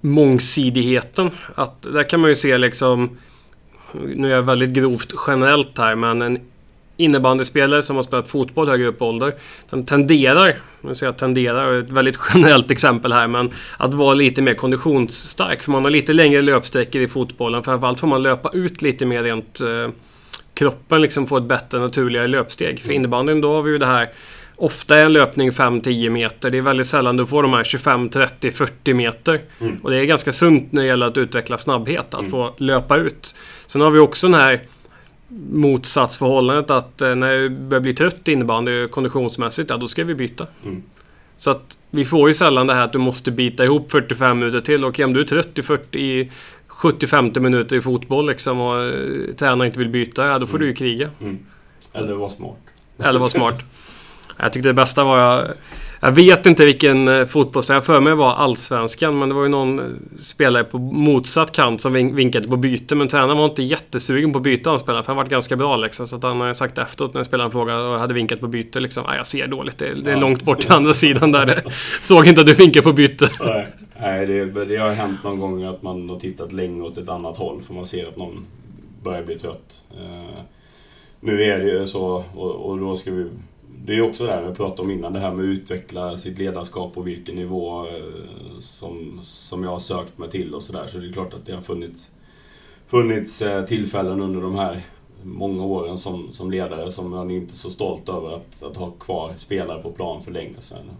mångsidigheten. Att där kan man ju se liksom, nu är jag väldigt grovt generellt här, men en innebandyspelare som har spelat fotboll högre upp i ålder, den tenderar, nu säger jag tenderar, ett väldigt generellt exempel här, men att vara lite mer konditionsstark. För man har lite längre löpsträckor i fotbollen. Framförallt får man löpa ut lite mer rent eh, kroppen liksom får ett bättre naturligare löpsteg. För innebandyn då har vi ju det här Ofta är en löpning 5-10 meter. Det är väldigt sällan du får de här 25, 30, 40 meter. Mm. Och det är ganska sunt när det gäller att utveckla snabbhet, att mm. få löpa ut. Sen har vi också den här motsatsförhållandet att eh, när jag börjar bli trött innebandy konditionsmässigt, ja då ska vi byta. Mm. Så att vi får ju sällan det här att du måste bita ihop 45 minuter till. Och om du är trött i 40, 70-50 minuter i fotboll liksom och eh, tränaren inte vill byta, ja då får mm. du ju kriga. Mm. Eller vara smart. Eller vara smart. Jag tyckte det bästa var... Jag, jag vet inte vilken eh, fotbollstränare, för mig var allsvenskan, men det var ju någon eh, spelare på motsatt kant som vinkade på byte. Men tränaren var inte jättesugen på att byta han spelare, för han var ganska bra liksom. Så att han har sagt efteråt när spelaren frågade och hade vinkat på byte liksom. jag ser dåligt, det, det är ja. långt bort till andra sidan där. Såg inte att du vinkade på byte. Nej, Nej det, det har hänt någon gång att man har tittat länge åt ett annat håll, för man ser att någon börjar bli trött. Uh, nu är det ju så, och, och då ska vi det är också det här vi pratade om innan, det här med att utveckla sitt ledarskap och vilken nivå eh, som, som jag har sökt mig till och sådär. Så det är klart att det har funnits, funnits eh, tillfällen under de här många åren som, som ledare som man inte är så stolt över att, att ha kvar spelare på plan för länge sedan.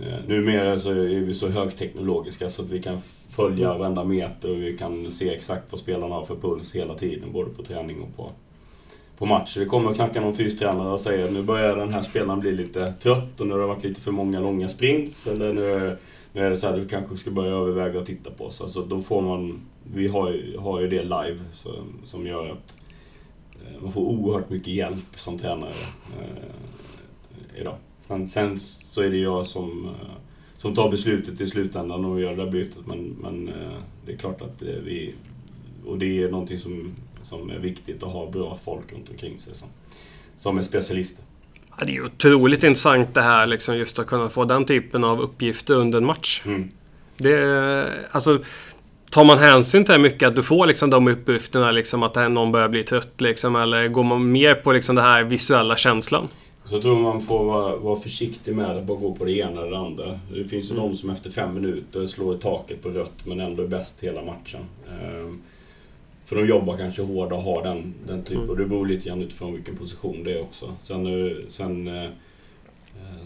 Eh, numera så är vi så högteknologiska så att vi kan följa varenda meter och vi kan se exakt vad spelarna har för puls hela tiden, både på träning och på, på match. Det kommer att knacka någon fystränare och säger nu börjar den här spelaren bli lite trött och nu har det varit lite för många långa sprints. Eller nu är, nu är det så här, du kanske ska börja överväga att titta på oss. Alltså, då får man, vi har ju, har ju det live så, som gör att eh, man får oerhört mycket hjälp som tränare eh, idag. Men sen så är det jag som, eh, som tar beslutet i slutändan och gör det där bytet. Men, men eh, det är klart att vi... Och det är någonting som som är viktigt att ha bra folk runt omkring sig som, som är specialister. Ja, det är otroligt intressant det här liksom just att kunna få den typen av uppgifter under en match. Mm. Det, alltså, tar man hänsyn till det mycket att du får liksom de uppgifterna, liksom att någon börjar bli trött liksom, eller går man mer på liksom den här visuella känslan? Så tror man får vara, vara försiktig med att bara gå på det ena eller det andra. Det finns ju mm. de som efter fem minuter slår i taket på rött men ändå är bäst hela matchen. Ehm, för de jobbar kanske hårdare och har den, den typen. Mm. Och det beror lite grann utifrån vilken position det är också. Sen, eh, sen eh,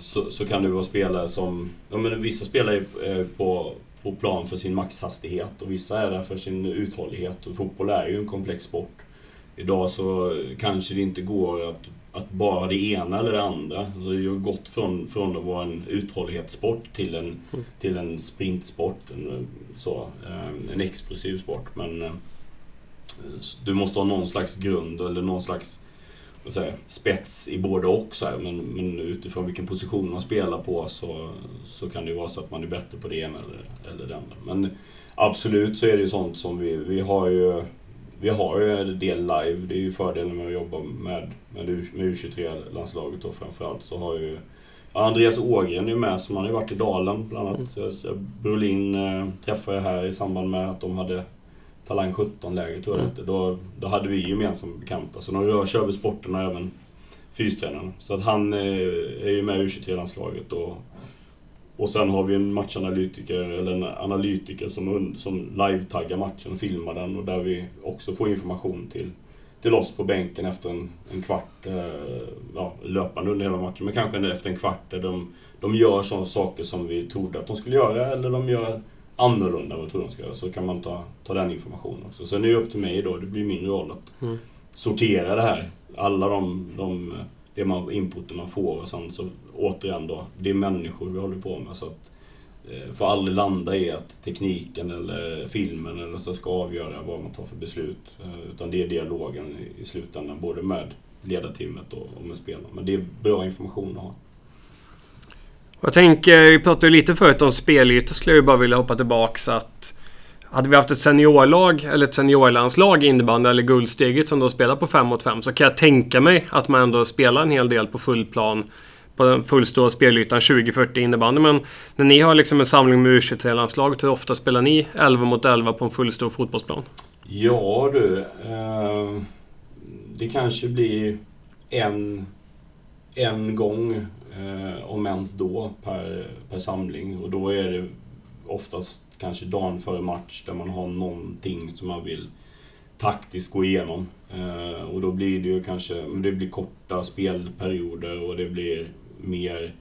så, så kan det vara spelare som... Ja, men vissa spelar är eh, på, på plan för sin maxhastighet och vissa är där för sin uthållighet. Och fotboll är ju en komplex sport. Idag så kanske det inte går att att bara det ena eller det andra. Alltså det har gått från, från att vara en uthållighetssport till en, mm. till en sprintsport. En, så, en explosiv sport. Men du måste ha någon slags grund eller någon slags säga, spets i både och. Så här, men, men, utifrån vilken position man spelar på så, så kan det ju vara så att man är bättre på det ena eller, eller det andra. Men absolut så är det ju sånt som vi, vi har ju vi har ju en del live. Det är ju fördelen med att jobba med, med, med U23-landslaget och framförallt så har ju Andreas Ågren är med, som han har ju varit i Dalen bland annat. Mm. Brolin eh, träffade jag här i samband med att de hade Talang 17-läger tror jag mm. då, då hade vi gemensamma bekanta. Så de rör sig över sporten och även fystränaren. Så att han eh, är ju med i U23-landslaget. Och, och sen har vi en matchanalytiker, eller en analytiker som, som live-taggar matchen och filmar den och där vi också får information till, till oss på bänken efter en, en kvart, eh, ja, löpande under hela matchen, men kanske efter en kvart där de, de gör sådana saker som vi trodde att de skulle göra, eller de gör annorlunda vad jag tror de ska göra, så kan man ta, ta den informationen också. Sen är det upp till mig då, det blir min roll att mm. sortera det här. Alla de, de det man, inputen man får och sen så återigen då, det är människor vi håller på med. Så att, eh, får aldrig landa i att tekniken eller filmen eller så ska avgöra vad man tar för beslut. Eh, utan det är dialogen i, slutändan, både med ledarteamet och, och med spelarna. Men det är bra information att ha. Jag tänker, vi pratade lite förut om spelyta, skulle jag bara vilja hoppa tillbaks att hade vi haft ett seniorlag eller ett seniorlandslag i innebandy eller guldsteget som då spelar på 5 mot 5 så kan jag tänka mig att man ändå spelar en hel del på full plan på den fullstora spelytan 20-40 innebandy. Men när ni har liksom en samling med U23-landslaget, hur ofta spelar ni 11 mot 11 på en fullstor fotbollsplan? Ja du, eh, det kanske blir en, en gång eh, om ens då, per, per samling. Och då är det oftast kanske dagen före match där man har någonting som man vill taktiskt gå igenom. Eh, och då blir det ju kanske det blir korta spelperioder och det blir mer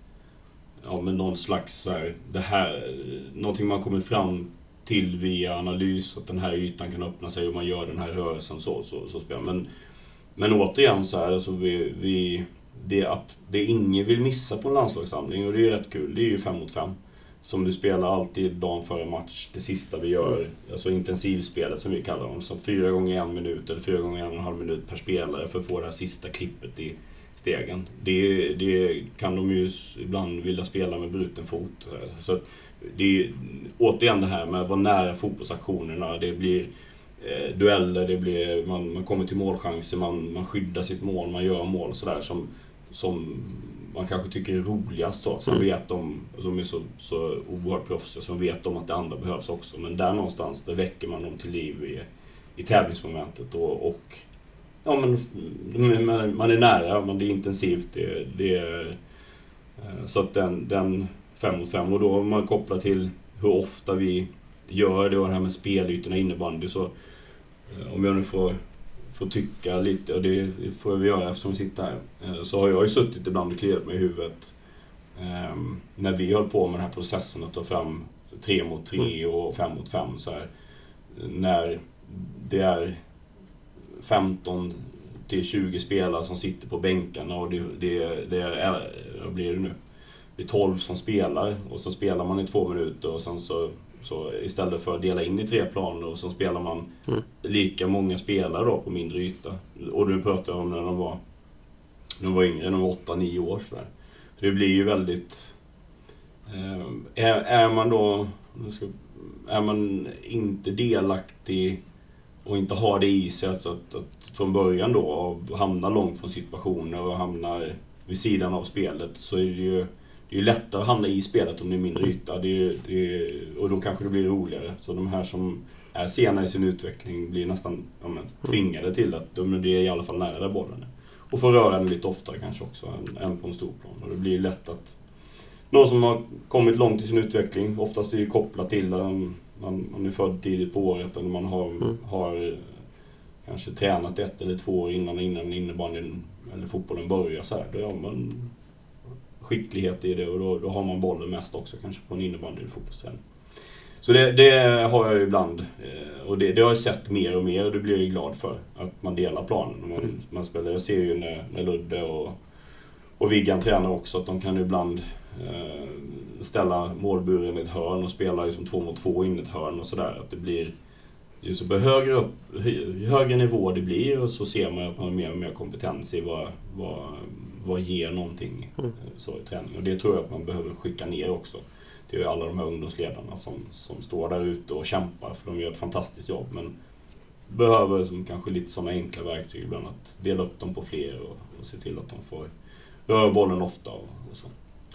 ja, men någon slags här, det här, någonting man kommer fram till via analys, att den här ytan kan öppna sig och man gör den här rörelsen så, så, så spelar men, men återigen så här, alltså vi, vi det, det ingen vill missa på en landslagssamling och det är ju rätt kul. Det är ju fem mot fem. Som du spelar alltid dagen före match, det sista vi gör. Alltså intensivspelet som vi kallar dem. Så fyra gånger en minut eller fyra gånger en och en halv minut per spelare för att få det här sista klippet i stegen. Det, det kan de ju ibland vilja spela med bruten fot. Så det är återigen det här med att vara nära fotbollsaktionerna. Det blir eh, dueller, det blir, man, man kommer till målchanser, man, man skyddar sitt mål, man gör mål och sådär som som man kanske tycker är roligast. Då. Sen mm. vet de, de är så, så oerhört proffsiga, så vet de att det andra behövs också. Men där någonstans, där väcker man dem till liv i, i tävlingsmomentet. Och, och ja, men, man, är nära, men det är intensivt. Det, det är, eh, så att den, den 5 mot 5. Och då om man kopplar till hur ofta vi gör det och det här med spelytorna innebandy så eh, om jag nu får får tycka lite, och det får vi göra eftersom vi sitter här, eh, så har jag ju suttit ibland och kliat mig i huvudet eh, när vi höll på med den här processen att ta fram tre mot tre mm. och fem mot fem så här, När det är 15 till 20 spelare som sitter på bänkarna och det, det, det är, vad blir det nu? Det är 12 som spelar och så spelar man i två minuter och sen så så istället för att dela in i tre planer och så spelar man mm. lika många spelare då på mindre yta. Och du pratar om när de var, när de var yngre, de var 8-9 år sådär. Så det blir ju väldigt... Eh, är, är man då... Är man inte delaktig och inte har det i sig att, att, att från början då hamna långt från situationer och hamna vid sidan av spelet så är det ju det är lättare att hamna i spelet om det är mindre yta. Det är, det är, och då kanske det blir roligare. Så de här som är sena i sin utveckling blir nästan ja, men, tvingade till att de, det är i alla fall nära där bollen är. Och får röra den lite oftare kanske också än, än på en stor plan. Och det blir lätt att någon som har kommit långt i sin utveckling, oftast är det kopplat till att man, man är född tidigt på året eller man har, mm. har kanske tränat ett eller två år innan, innan innebandyn eller fotbollen börjar. Så här. Då gör man skicklighet i det och då, då har man bollen mest också kanske på en innebandy eller fotbollsträning. Så det, det, har jag ibland. Eh, och det, det, har jag sett mer och mer och det blir jag ju glad för. Att man delar planen man, mm. man spelar. Jag ser ju när, när Ludde och, och Viggan tränar också att de kan ibland eh, ställa målburen i ett hörn och spela liksom två mot två in i ett hörn och sådär. Att det blir ju, så högre, upp, högre nivå det blir och så ser man att man har mer och mer kompetens i vad, vad, vad ger någonting mm. så i träning. Och det tror jag att man behöver skicka ner också. Det är alla de här ungdomsledarna som, som står där ute och kämpar för de gör ett fantastiskt jobb. Men behöver som kanske lite sådana enkla verktyg ibland. Att dela upp dem på fler och, och se till att de får röra bollen ofta och, och så.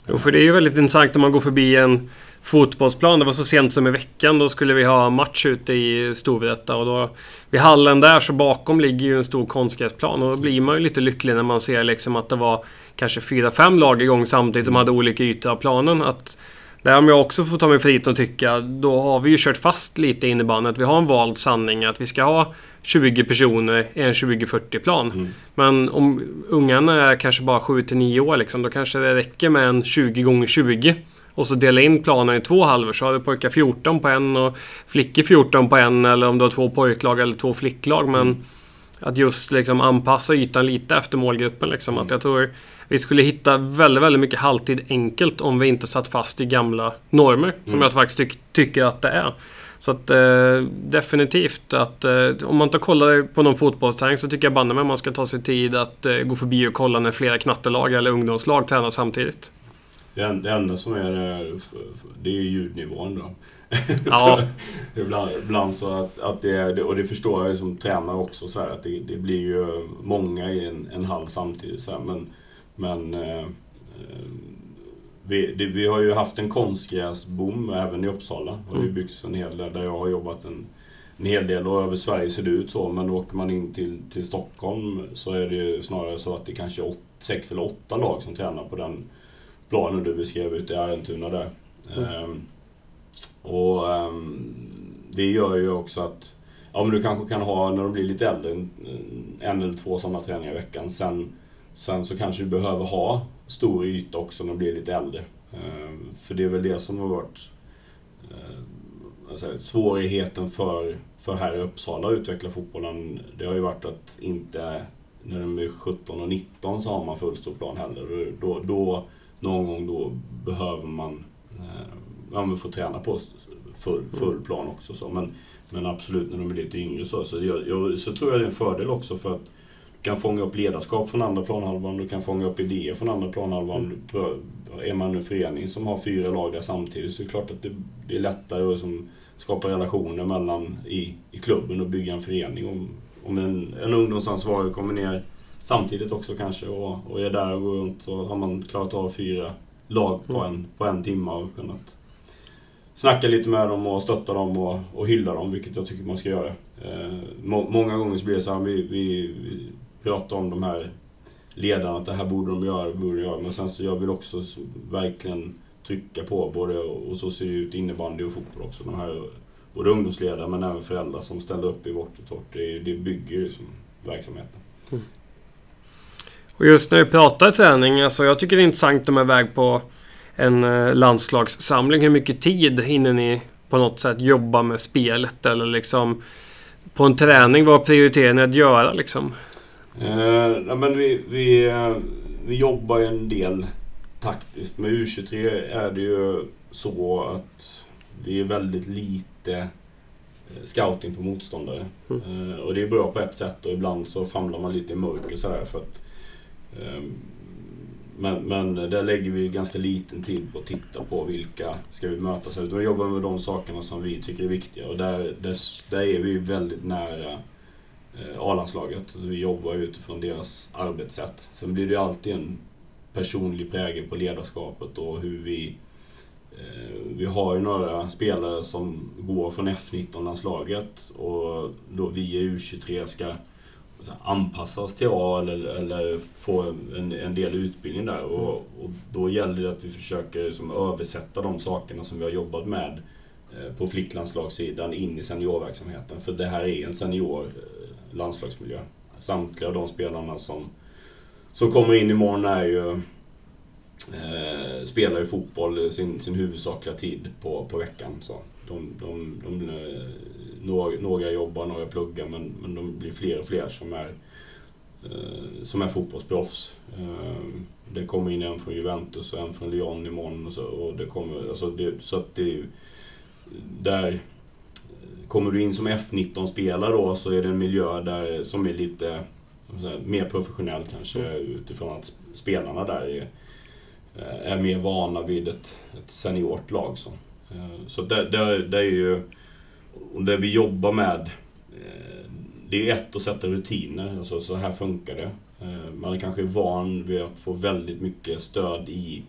Jo, för det är ju väldigt intressant om man går förbi en fotbollsplan. Det var så sent som i veckan. Då skulle vi ha match ute i Storvreta och då vid hallen där så bakom ligger ju en stor konstgräsplan och då blir man ju lite lycklig när man ser liksom att det var kanske fyra, fem lag igång samtidigt som hade olika ytor av planen. Att där om jag också får ta mig friheten att tycka, då har vi ju kört fast lite i innebandyn. Att vi har en vald sanning att vi ska ha 20 personer i en 2040-plan. Mm. Men om ungarna är kanske bara 7 9 år liksom, då kanske det räcker med en 20 gånger 20 och så dela in planen i två halvor. Så har du pojkar 14 på en och flickor 14 på en. Eller om du har två pojklag eller två flicklag. Men mm. att just liksom anpassa ytan lite efter målgruppen. Liksom. Mm. Att jag tror vi skulle hitta väldigt, väldigt mycket halvtid enkelt om vi inte satt fast i gamla normer. Som mm. jag faktiskt ty tycker att det är. Så att eh, definitivt att eh, om man inte kollar på någon fotbollsträning så tycker jag banne mig man ska ta sig tid att eh, gå förbi och kolla när flera knattelag eller ungdomslag tränar samtidigt. Det, det enda som är det är ljudnivån då. Ja. ibland, ibland, så att, att det och det förstår jag som tränare också, så här, att det, det, blir ju många i en, en hall samtidigt. Så här, men men eh, vi, det, vi har ju haft en konstgräsboom även i Uppsala. Och det mm. byggs en hel del där jag har jobbat en, en hel del och över Sverige ser det ut så. Men åker man in till, till Stockholm så är det ju snarare så att det kanske är åt, sex eller åtta lag som tränar på den planen du beskrev ute i Arentuna där. Mm. Ehm, och um, det gör ju också att ja, men du kanske kan ha, när de blir lite äldre, en, eller två sådana träningar i veckan. Sen, sen så kanske du behöver ha stor yta också när de blir lite äldre. Um, för det är väl det som har varit uh, alltså, svårigheten för, för här i Uppsala att utveckla fotbollen. Det har ju varit att inte, när de är 17 och 19 så har man full stor plan heller. Då, då någon gång då behöver man eh, ja, få träna på full, full plan också. Så. Men, men absolut när de är lite yngre så. Så, jag, jag, så tror jag det är en fördel också för att du kan fånga upp ledarskap från andra planhalvan, du kan fånga upp idéer från andra planhalvan. Mm. Är man en förening som har fyra lag där samtidigt så är det klart att det, det är lättare att liksom, skapa relationer mellan i, i klubben och bygga en förening. Om, om en, en ungdomsansvarig kommer ner samtidigt också kanske och, och är där och går runt så har man klarat av fyra lag på en, på en timme och kunnat snacka lite med dem och stötta dem och, och hylla dem, vilket jag tycker man ska göra. Eh, må, många gånger så blir det så här, vi, vi, vi pratar om de här ledarna, att det här borde de göra, borde de göra. Men sen så jag vill också så, verkligen trycka på både, och så ser det ut innebandy och fotboll också. De här, både ungdomsledare men även föräldrar som ställer upp i vårt och det, det bygger liksom verksamheten. Och just när vi pratar träning, alltså jag tycker det är intressant att de är iväg på en eh, landslagssamling. Hur mycket tid hinner ni på något sätt jobba med spelet? Eller liksom på en träning, vad prioriterar ni att göra liksom? Eh, men vi, vi, eh, vi jobbar ju en del taktiskt. Med U23 är det ju så att det är väldigt lite eh, scouting på motståndare. Mm. Eh, och det är bra på ett sätt och ibland så famlar man lite i mörker sådär för att Ehm, men, men där lägger vi ganska liten tid på att titta på vilka ska vi mötas av. Vi jobbar med de sakerna som vi tycker är viktiga och där, där, där är vi väldigt nära eh, A-landslaget. Vi jobbar utifrån deras arbetssätt. Sen blir det ju alltid en personlig prägel på ledarskapet och hur vi eh, vi har ju några spelare som går från F19-landslaget och då via U23 ska anpassas till A eller, eller få en, en del utbildning där. Och, och, då gäller det att vi försöker liksom översätta de sakerna som vi har jobbat med eh, på flicklandslagssidan in i seniorverksamheten. För det här är en senior eh, landslagsmiljö. Samtliga de spelarna som, som kommer in imorgon är ju eh, spelar ju fotboll sin, sin huvudsakliga tid på, på veckan. Så de, de, de, eh, några, några jobbar, några pluggar men, men de blir fler och fler som är, eh, som är fotbollsproffs. Eh, det kommer in en från Juventus och en från Lyon imorgon. Och så, och det kommer, alltså det, så att det, där kommer du in som F19-spelare då så är det en miljö där, som är lite säga, mer professionell kanske mm. utifrån att spelarna där är, eh, är mer vana vid ett, ett seniort lag. Så, eh, så det, det, det är ju... Och det vi jobbar med, eh, det är ett att sätta rutiner. Alltså så här funkar det. Eh, man är kanske van vid att få väldigt mycket stöd i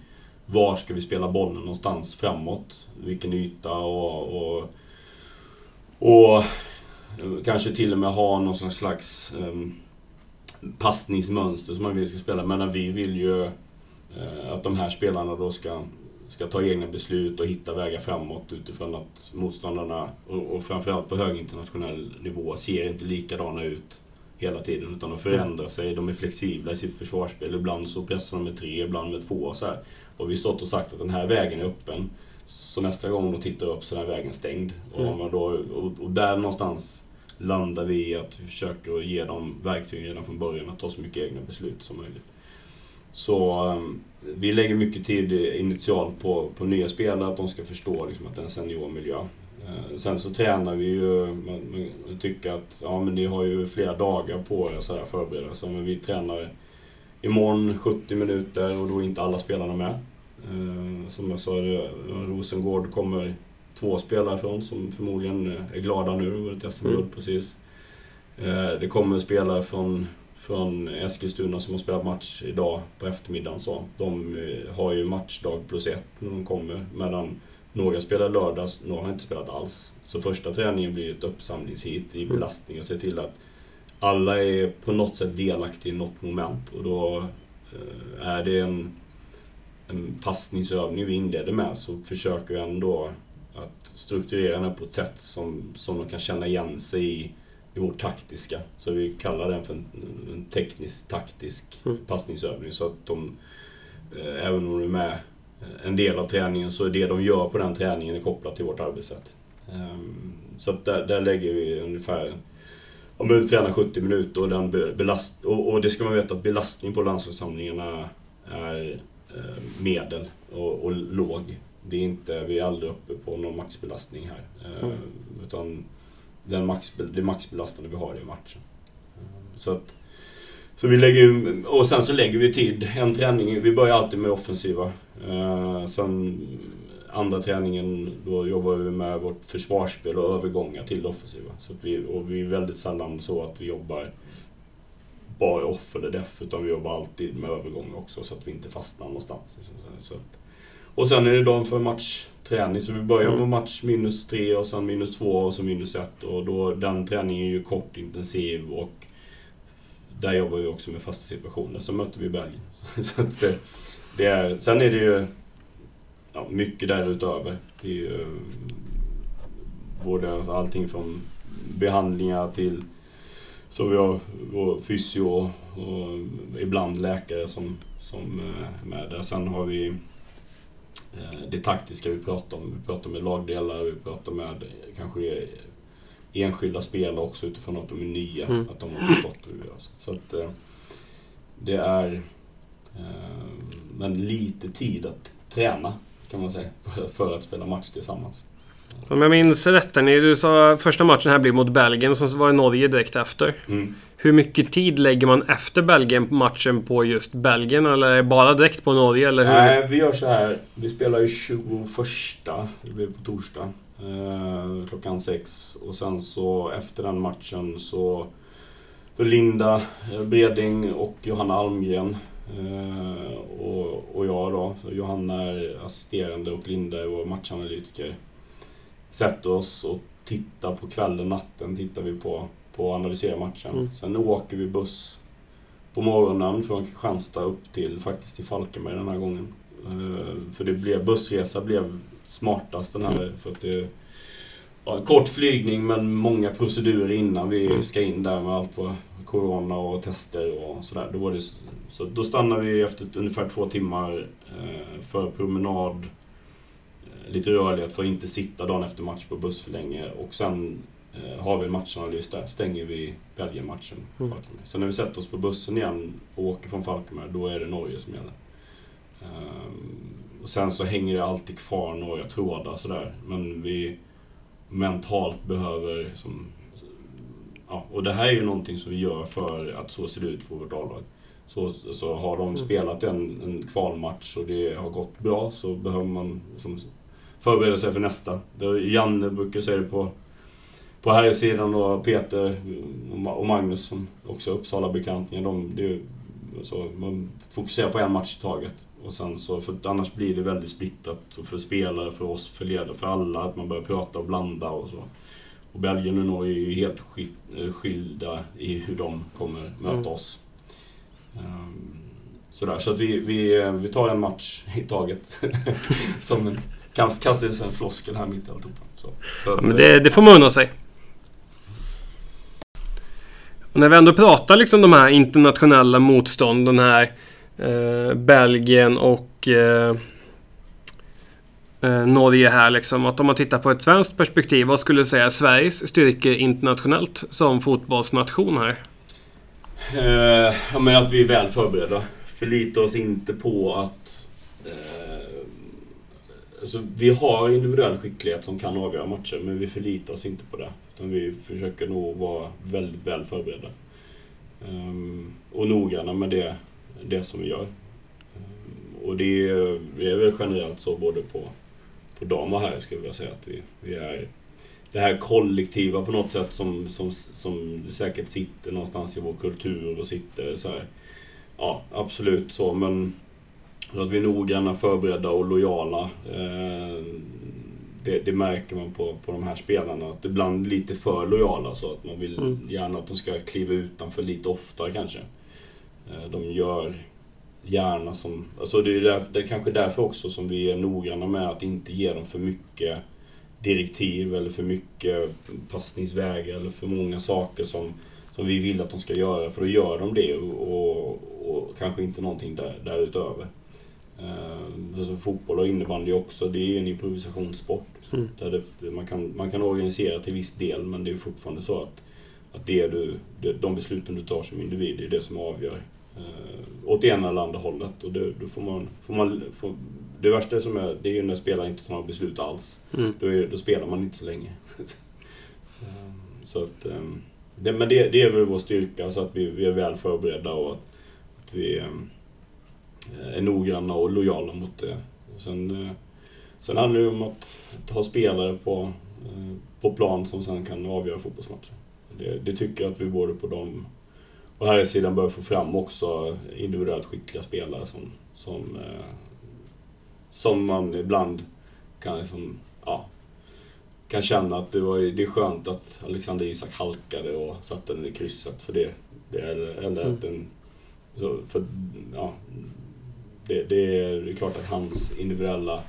var ska vi spela bollen någonstans framåt? Vilken yta och, och, och kanske till och med ha någon slags um, passningsmönster som man vill ska spela. Men vi vill ju uh, att de här spelarna då ska, ska ta egna beslut och hitta vägar framåt utifrån att motståndarna, och, och framförallt på hög internationell nivå, ser inte likadana ut hela tiden. Utan de förändrar sig, de är flexibla i sitt försvarsspel. Ibland så pressar de med tre, ibland med två. Så här. Och vi har stått och sagt att den här vägen är öppen. Så nästa gång de tittar upp så är den vägen stängd. Mm. Och, då, och, och, där någonstans landar vi i att vi försöker ge dem verktyg redan från början att ta så mycket egna beslut som möjligt. Så um, vi lägger mycket tid initialt på, på nya spelare, att de ska förstå liksom, att det är en seniormiljö. Uh, sen så tränar vi ju, man, man tycker att ja, men ni har ju flera dagar på er att förbereda sig, men vi tränar imorgon 70 minuter och då är inte alla spelarna med. Eh, som jag sa, Rosengård kommer två spelare från som förmodligen är glada nu. Det var ett SM-guld mm. precis. Eh, det kommer spelare från, från Eskilstuna som har spelat match idag på eftermiddagen. Så. De eh, har ju matchdag plus ett när de kommer. Medan några spelar lördags, några har inte spelat alls. Så första träningen blir ett uppsamlingshit i mm. belastning och se till att alla är på något sätt delaktiga i något moment. Och då är det en en passningsövning vi inleder med så försöker vi ändå att strukturera den på ett sätt som, som de kan känna igen sig i, i vårt taktiska. Så vi kallar den för en, en teknisk, taktisk mm. passningsövning. Så att de, eh, även om de är med en del av träningen, så är det de gör på den träningen är kopplat till vårt arbetssätt. Um, så att där, där lägger vi ungefär om vi tränar 70 minuter och, den belast och, och det ska man veta att belastning på landslagssamlingarna är Eh, medel och, och låg. Det är inte, vi är aldrig uppe på någon maxbelastning här. Eh, mm. Utan den max, det maxbelastande vi har i matchen. Eh, så att, så vi lägger och sen så lägger vi tid. En träning, vi börjar alltid med offensiva. Eh, sen andra träningen, då jobbar vi med vårt försvarsspel och övergångar till det offensiva. Så vi, och vi är väldigt sällan så att vi jobbar bara off eller def, utan vi jobbar alltid med övergångar också så att vi inte fastnar någonstans. Så att, och sen är det dagen för matchträning, så vi börjar med match minus tre och sen minus två och så minus ett. Och då, den träningen är ju kort, intensiv och där jobbar vi också med fasta situationer. Sen möter vi Belgien. så det, det är, sen är det ju ja, mycket därutöver. Det är ju både allting från behandlingar till så vi har vår fysio och, ibland läkare som, som är med där. Sen har vi eh, det taktiska vi pratar om. Vi pratar med lagdelar, vi pratar med kanske enskilda spelare också utifrån att de är nya. Mm. Att de har förstått hur vi gör. Så att eh, det är eh, men lite tid att träna kan man säga för att spela match tillsammans. Om jag minns rätt, du sa första matchen här blir mot Belgien, så var det Norge direkt efter. Mm. Hur mycket tid lägger man efter Belgien-matchen på just Belgien? Eller bara direkt på Norge? Eller hur? Nej, vi gör så här. Vi spelar ju 21, det blir på torsdag, eh, klockan sex. Och sen så efter den matchen så... så Linda Breding och Johanna Almgren eh, och, och jag då. Så Johanna är assisterande och Linda är vår matchanalytiker sätter oss och tittar på kvällen, natten tittar vi på, på att analysera matchen. Mm. Sen åker vi buss på morgonen från Kristianstad upp till, faktiskt till Falkenberg den här gången. Uh, för det blev, bussresa blev smartast den här. Mm. För att det, ja, kort flygning men många procedurer innan vi mm. ska in där med allt vad Corona och tester och sådär. Då, var det, så då stannade vi efter ungefär två timmar eh, för promenad, eh, lite rörlighet för att inte sitta dagen efter match på buss för länge. Och sen eh, har vi en matchanalys där, stänger vi Belgien-matchen. Mm. Sen när vi sätter oss på bussen igen och åker från Falkenberg, då är det Norge som gäller. Um, och sen så hänger det alltid kvar några trådar sådär. Men vi mentalt behöver... Som, ja, och det här är ju någonting som vi gör för att så ser det ut för vårt A-lag. Så, så har de mm. spelat en, en kvalmatch och det har gått bra så behöver man liksom förbereda sig för nästa. Janne brukar säga det på, på här sidan och Peter och Magnus som också är Uppsala-bekantingar. De, man fokuserar på en match i taget. Och sen så, för annars blir det väldigt splittat för spelare, för oss, för ledare, för alla. Att man börjar prata och blanda och så. Och Belgien och Norge är ju helt skilda i hur de kommer möta mm. oss. Um, sådär, så att vi, vi, vi tar en match i taget. Som en, kastades en floskel här mitt i alltihopa. Så, ja, men det, det får man unna sig. Och när vi ändå pratar liksom de här internationella motstånden här eh, Belgien och eh, eh, Norge här liksom. Att om man tittar på ett svenskt perspektiv, vad skulle du säga är Sveriges styrkor internationellt som fotbollsnation här? Eh, ja, men att vi är väl förberedda. Förlitar oss inte på att... Alltså, vi har individuell skicklighet som kan avgöra matcher, men vi förlitar oss inte på det. Utan vi försöker nog vara väldigt väl förberedda. Um, och noggranna med det det som vi gör. Um, och det är, det är väl generellt så både på, på dam och herr skulle jag vilja säga att vi, vi är det här kollektiva på något sätt som, som, som säkert sitter någonstans i vår kultur och sitter så här. Ja, absolut så men att vi är noggranna, förberedda och lojala. Eh, det, det, märker man på, på de här spelarna. Att ibland lite för lojala så att man vill mm. gärna att de ska kliva utanför lite oftare kanske. Eh, de gör gärna som... Alltså det är, där, det är kanske därför också som vi är noggranna med att inte ge dem för mycket direktiv eller för mycket passningsvägar eller för många saker som, som vi vill att de ska göra. För då gör de det och, och kanske inte någonting där, därutöver. Uh, alltså fotboll och innebandy också, det är en improvisationssport. Mm. Där det, man, kan, man kan organisera till viss del men det är fortfarande så att, att det du, det, de besluten du tar som individ, det är det som avgör eh, åt ena eller andra hållet. Och det, då får man, får man får, det värsta som är, det är ju när spelare inte tar några beslut alls. Mm. Då, är, då, spelar man inte så länge. Ehm, så att, ehm, det, men det, det, är väl vår styrka, så att vi, vi är väl förberedda och att, att vi är noggranna och lojala mot det. Sen, eh, sen handlar det om att, att ha spelare på, eh, på plan som sen kan avgöra fotbollsmatcher. Det, det tycker jag att vi både på de och här sidan börjar få fram också individuellt skickliga spelare som, som, eh, som man ibland kan liksom, ja, kan känna att det, var, det är skönt att Alexander Isak halkade och satte den i krysset för det. det eller eller mm. att den, så, för, ja, det, det, är, klart att hans individuella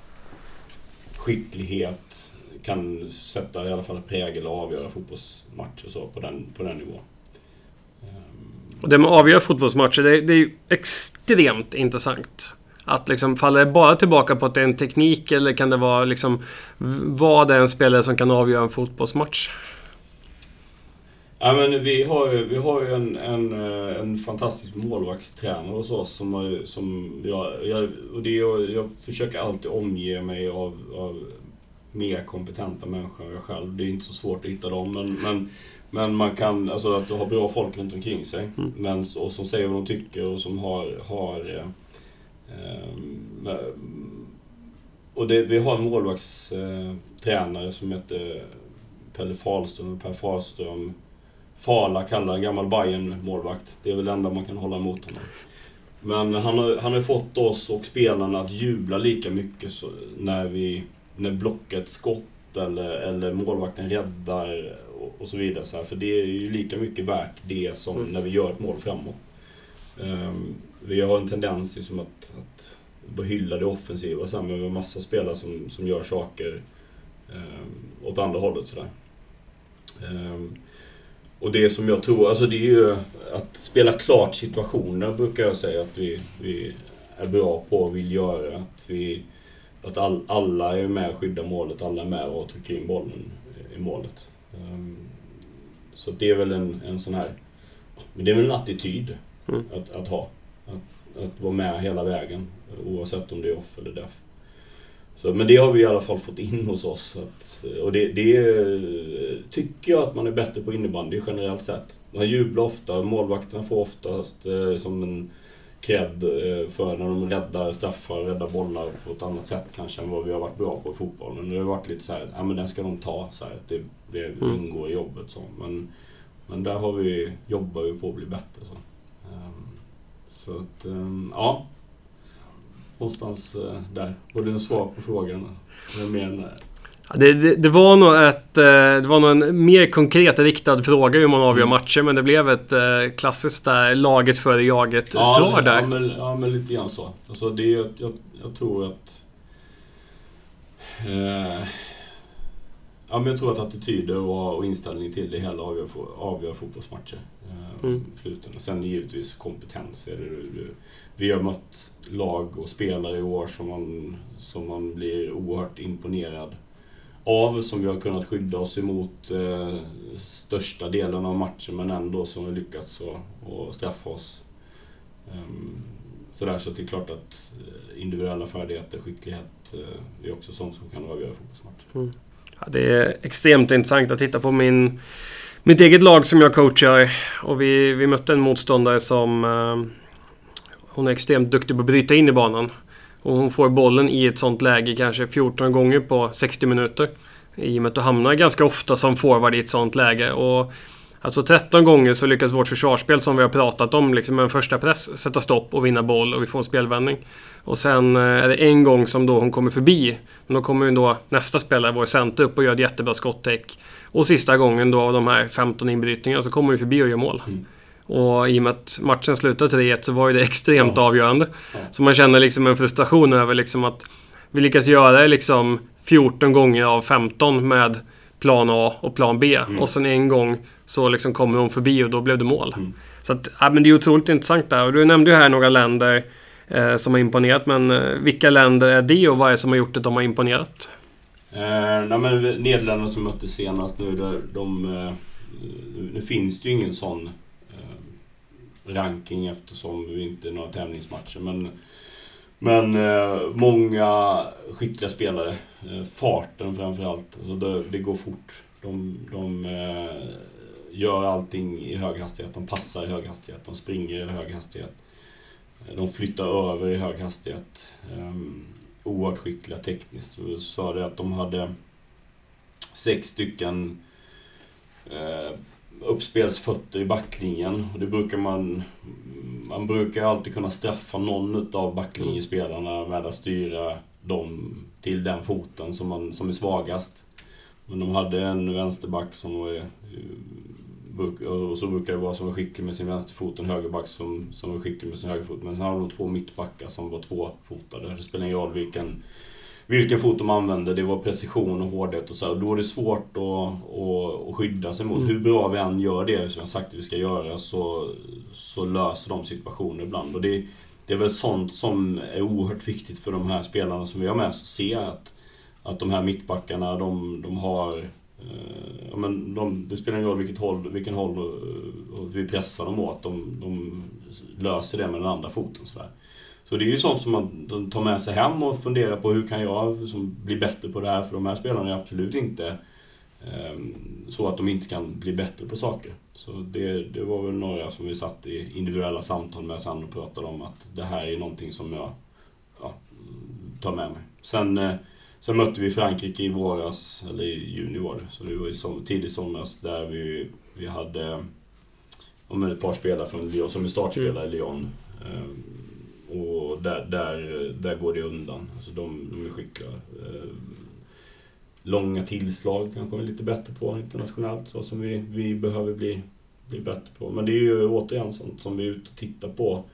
skicklighet kan sätta i alla fall prägel och avgöra fotbollsmatcher så på den, på den nivån. Och det med att avgöra fotbollsmatcher, det, det är ju extremt intressant. Att liksom, faller det bara tillbaka på att det är en teknik eller kan det vara liksom... Vad är en spelare som kan avgöra en fotbollsmatch? Ja, men vi har ju, vi har ju en, en, eh, en fantastisk målvaktstränare hos oss som, har, som jag, jag, och det, jag, jag försöker alltid omge mig av, av mer kompetenta människor än jag själv. Det är inte så svårt att hitta dem. Men, men men man kan, alltså att har bra folk runt omkring sig. Mm. Men, och som säger vad de tycker och som har... har eh, eh, och det, vi har en målvaktstränare som heter Pelle Fahlström, Per Fahlström. Fala kallar en gammal bayern målvakt Det är väl det enda man kan hålla emot honom. Men han har, han har fått oss och spelarna att jubla lika mycket när vi när blocket skott eller, eller målvakten räddar och, så vidare. Så här, för det är ju lika mycket värt det som mm. när vi gör ett mål framåt. Um, vi har en tendens liksom att, att bara hylla det offensiva så här, men vi har massa spelare som, som gör saker um, åt andra hållet. Så um, och det som jag tror, alltså det är ju att spela klart situationer brukar jag säga att vi, vi är bra på och vill göra. Att, vi, att all, alla är med och skyddar målet, alla är med och trycker in bollen i målet. Um, så det är väl en, en sån här... Men det är väl en attityd mm. att, att ha. Att, att vara med hela vägen oavsett om det är off eller def. Så, men det har vi i alla fall fått in hos oss. Att, och det, det, tycker jag att man är bättre på innebandy generellt sett. Man jublar ofta, målvakterna får oftast eh, som en cred eh, för när de räddar straffar, räddar bollar på ett annat sätt kanske än vad vi har varit bra på i fotbollen. Det har varit lite så här, ja men den ska de ta, så här, det, det mm. ingår i jobbet. Så. Men, men där har vi, jobbar vi på att bli bättre. Så, um, så att, um, ja någonstans eh, där. Var det något svar på frågan? Mer det, det, det, var nog ett, eh, det var nog en mer konkret riktad fråga hur man avgör mm. matcher, men det blev ett eh, klassiskt där, laget före jaget ja, svar där. Ja men, ja, men lite grann så. Alltså det, jag, jag, jag tror att... Eh, ja, men jag tror att attityder och, och inställning till det hela avgör, avgör fotbollsmatcher. Eh, mm. Sen givetvis kompetens. Är det, vi har mött lag och spelare i år som man, som man blir oerhört imponerad av, som vi har kunnat skydda oss emot eh, största delen av matchen, men ändå som vi lyckats och, och straffa oss. Um, sådär, så det är klart att eh, individuella färdigheter, skicklighet eh, är också sånt som kan avgöra fotbollsmatcher. Mm. Ja, det är extremt intressant att titta på min, mitt eget lag som jag coachar. Och vi, vi mötte en motståndare som eh, hon är extremt duktig på att bryta in i banan. Och hon får bollen i ett sånt läge kanske 14 gånger på 60 minuter. I och med att du hamnar ganska ofta som forward i ett sånt läge. Och Alltså 13 gånger så lyckas vårt försvarsspel som vi har pratat om, liksom med en första press, sätta stopp och vinna boll och vi får en spelvändning. Och sen eh, är det en gång som då hon kommer förbi. Men då kommer ju då nästa spelare, vår center, upp och gör ett jättebra skottäck. Och sista gången då av de här 15 inbrytningarna så kommer hon förbi och gör mål. Mm. Och i och med att matchen slutade 3-1 så var ju det extremt ja. avgörande. Ja. Så man känner liksom en frustration över liksom att vi lyckas göra det liksom 14 gånger av 15 med plan A och plan B. Mm. Och sen en gång så liksom kommer de förbi och då blev det mål. Mm. Så att, ja, men det är otroligt intressant där. Och du nämnde ju här några länder eh, som har imponerat. Men eh, vilka länder är det och vad är det som har gjort att de har imponerat? Eh, nej, men Nederländerna som mötte senast nu, de, de, nu finns det ju ingen sån eh, ranking eftersom vi inte är några tävlingsmatcher. Men men eh, många skickliga spelare. Eh, farten framförallt. Alltså det, det går fort. De, de eh, gör allting i hög hastighet. De passar i hög hastighet. De springer i hög hastighet. De flyttar över i hög hastighet. Eh, oerhört skickliga tekniskt. Och sa det att de hade sex stycken eh, uppspelsfötter i backlinjen. Och det brukar man... Man brukar alltid kunna straffa någon av backlinjespelarna med att styra dem till den foten som, man, som är svagast. Men de hade en vänsterback som var... Eh, och så brukar det vara som var skicklig med sin vänsterfot, en högerback som, som var skicklig med sin högerfot. Men sen hade de två mittbackar som var tvåfotade. Det spelar ingen roll vilken vilken fot de använde. Det var precision och hårdhet och så. Och då är det svårt att, att, att skydda sig mot. Mm. Hur bra vi än gör det, som jag sagt att vi ska göra, så, så löser de situationer ibland. Och det, det är väl sånt som är oerhört viktigt för de här spelarna som vi har med oss. Att se att, att de här mittbackarna, de, de har... Eh, ja, men de, det spelar ingen roll vilket håll, vilken håll eh, och vi pressar dem åt. De, de löser det med den andra foten. Så där. Så det är ju sånt som man tar med sig hem och funderar på hur kan jag liksom bli bättre på det här? För de här spelarna är absolut inte eh, så att de inte kan bli bättre på saker. Så det, det var väl några som vi satt i individuella samtal med sen och pratade om att det här är någonting som jag ja, tar med mig. Sen, eh, sen mötte vi Frankrike i våras, eller i juni var det, så det var i som, tidig somras där vi, vi hade om ett par spelare från Lyon som är startspelare i Lyon. Eh, och där, där, där går det undan. Alltså de, de är skickliga. Eh, långa tillslag kanske är lite bättre på internationellt, så som vi, vi behöver bli, bli bättre på. Men det är ju återigen sånt som vi är ute och tittar på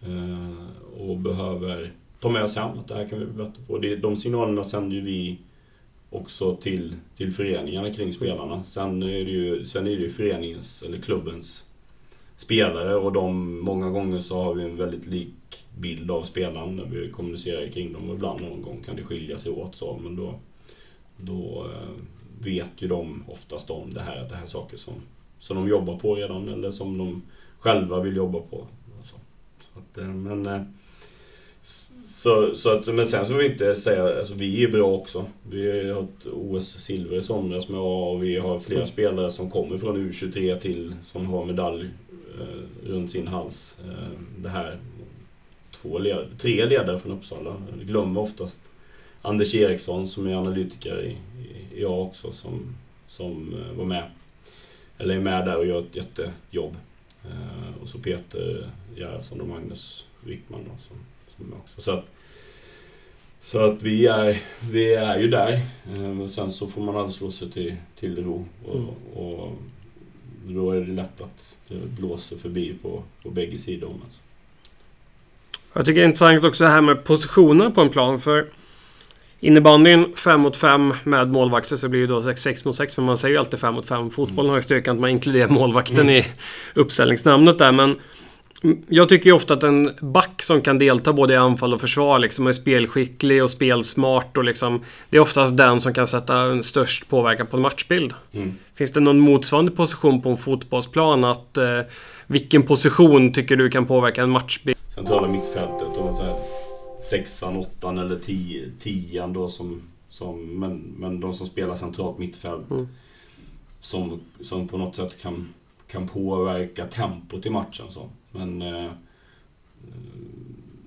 eh, och behöver ta med oss hem att det här kan vi bli bättre på. Det, de signalerna sänder ju vi också till, till föreningarna kring spelarna. Sen är det ju, sen är det ju föreningens, eller klubbens spelare och de, många gånger så har vi en väldigt lik bild av spelaren när vi kommunicerar kring dem. Ibland någon gång kan det skilja sig åt så, men då, då eh, vet ju de oftast om det här, att det här är saker som, som de jobbar på redan eller som de själva vill jobba på. Så. Så att, eh, men, eh, så, så att, men sen så vill vi inte säga, alltså vi är bra också. Vi har ett OS-silver i somras med A och vi har flera spelare som kommer från U23 till, som har medalj eh, runt sin hals. Eh, det här, två led, tre ledare från Uppsala. Jag glömmer oftast Anders Eriksson som är analytiker i, i, i A också som, som eh, var med. Eller är med där och gör ett jättejobb. Eh, och så Peter Gerhardsson och Magnus Wickman då, som, också. Så att, så att vi är, vi är ju där. Eh, sen så får man aldrig slå sig till, till ro. Och, Mm. och då är det lätt att det blåser förbi på, på bägge sidor. Alltså. Jag tycker det är intressant också det här med positioner på en plan. För innebandyn 5 mot 5 med målvakter så blir det då 6 mot 6. Men man säger ju alltid 5 mot 5. Fotbollen har ju styrkan att man inkluderar målvakten Mm. i uppställningsnamnet där. Men jag tycker ju ofta att en back som kan delta både i anfall och försvar liksom är spelskicklig och spelsmart och liksom Det är oftast den som kan sätta en störst påverkan på en matchbild. Mm. Finns det någon motsvarande position på en fotbollsplan? Att eh, Vilken position tycker du kan påverka en matchbild? centrala mittfältet och så här, sexan, åttan eller tio, tian då som, som men, men de som spelar centralt mittfält Mm. som, som på något sätt kan, kan påverka tempot i matchen. Så. Men eh,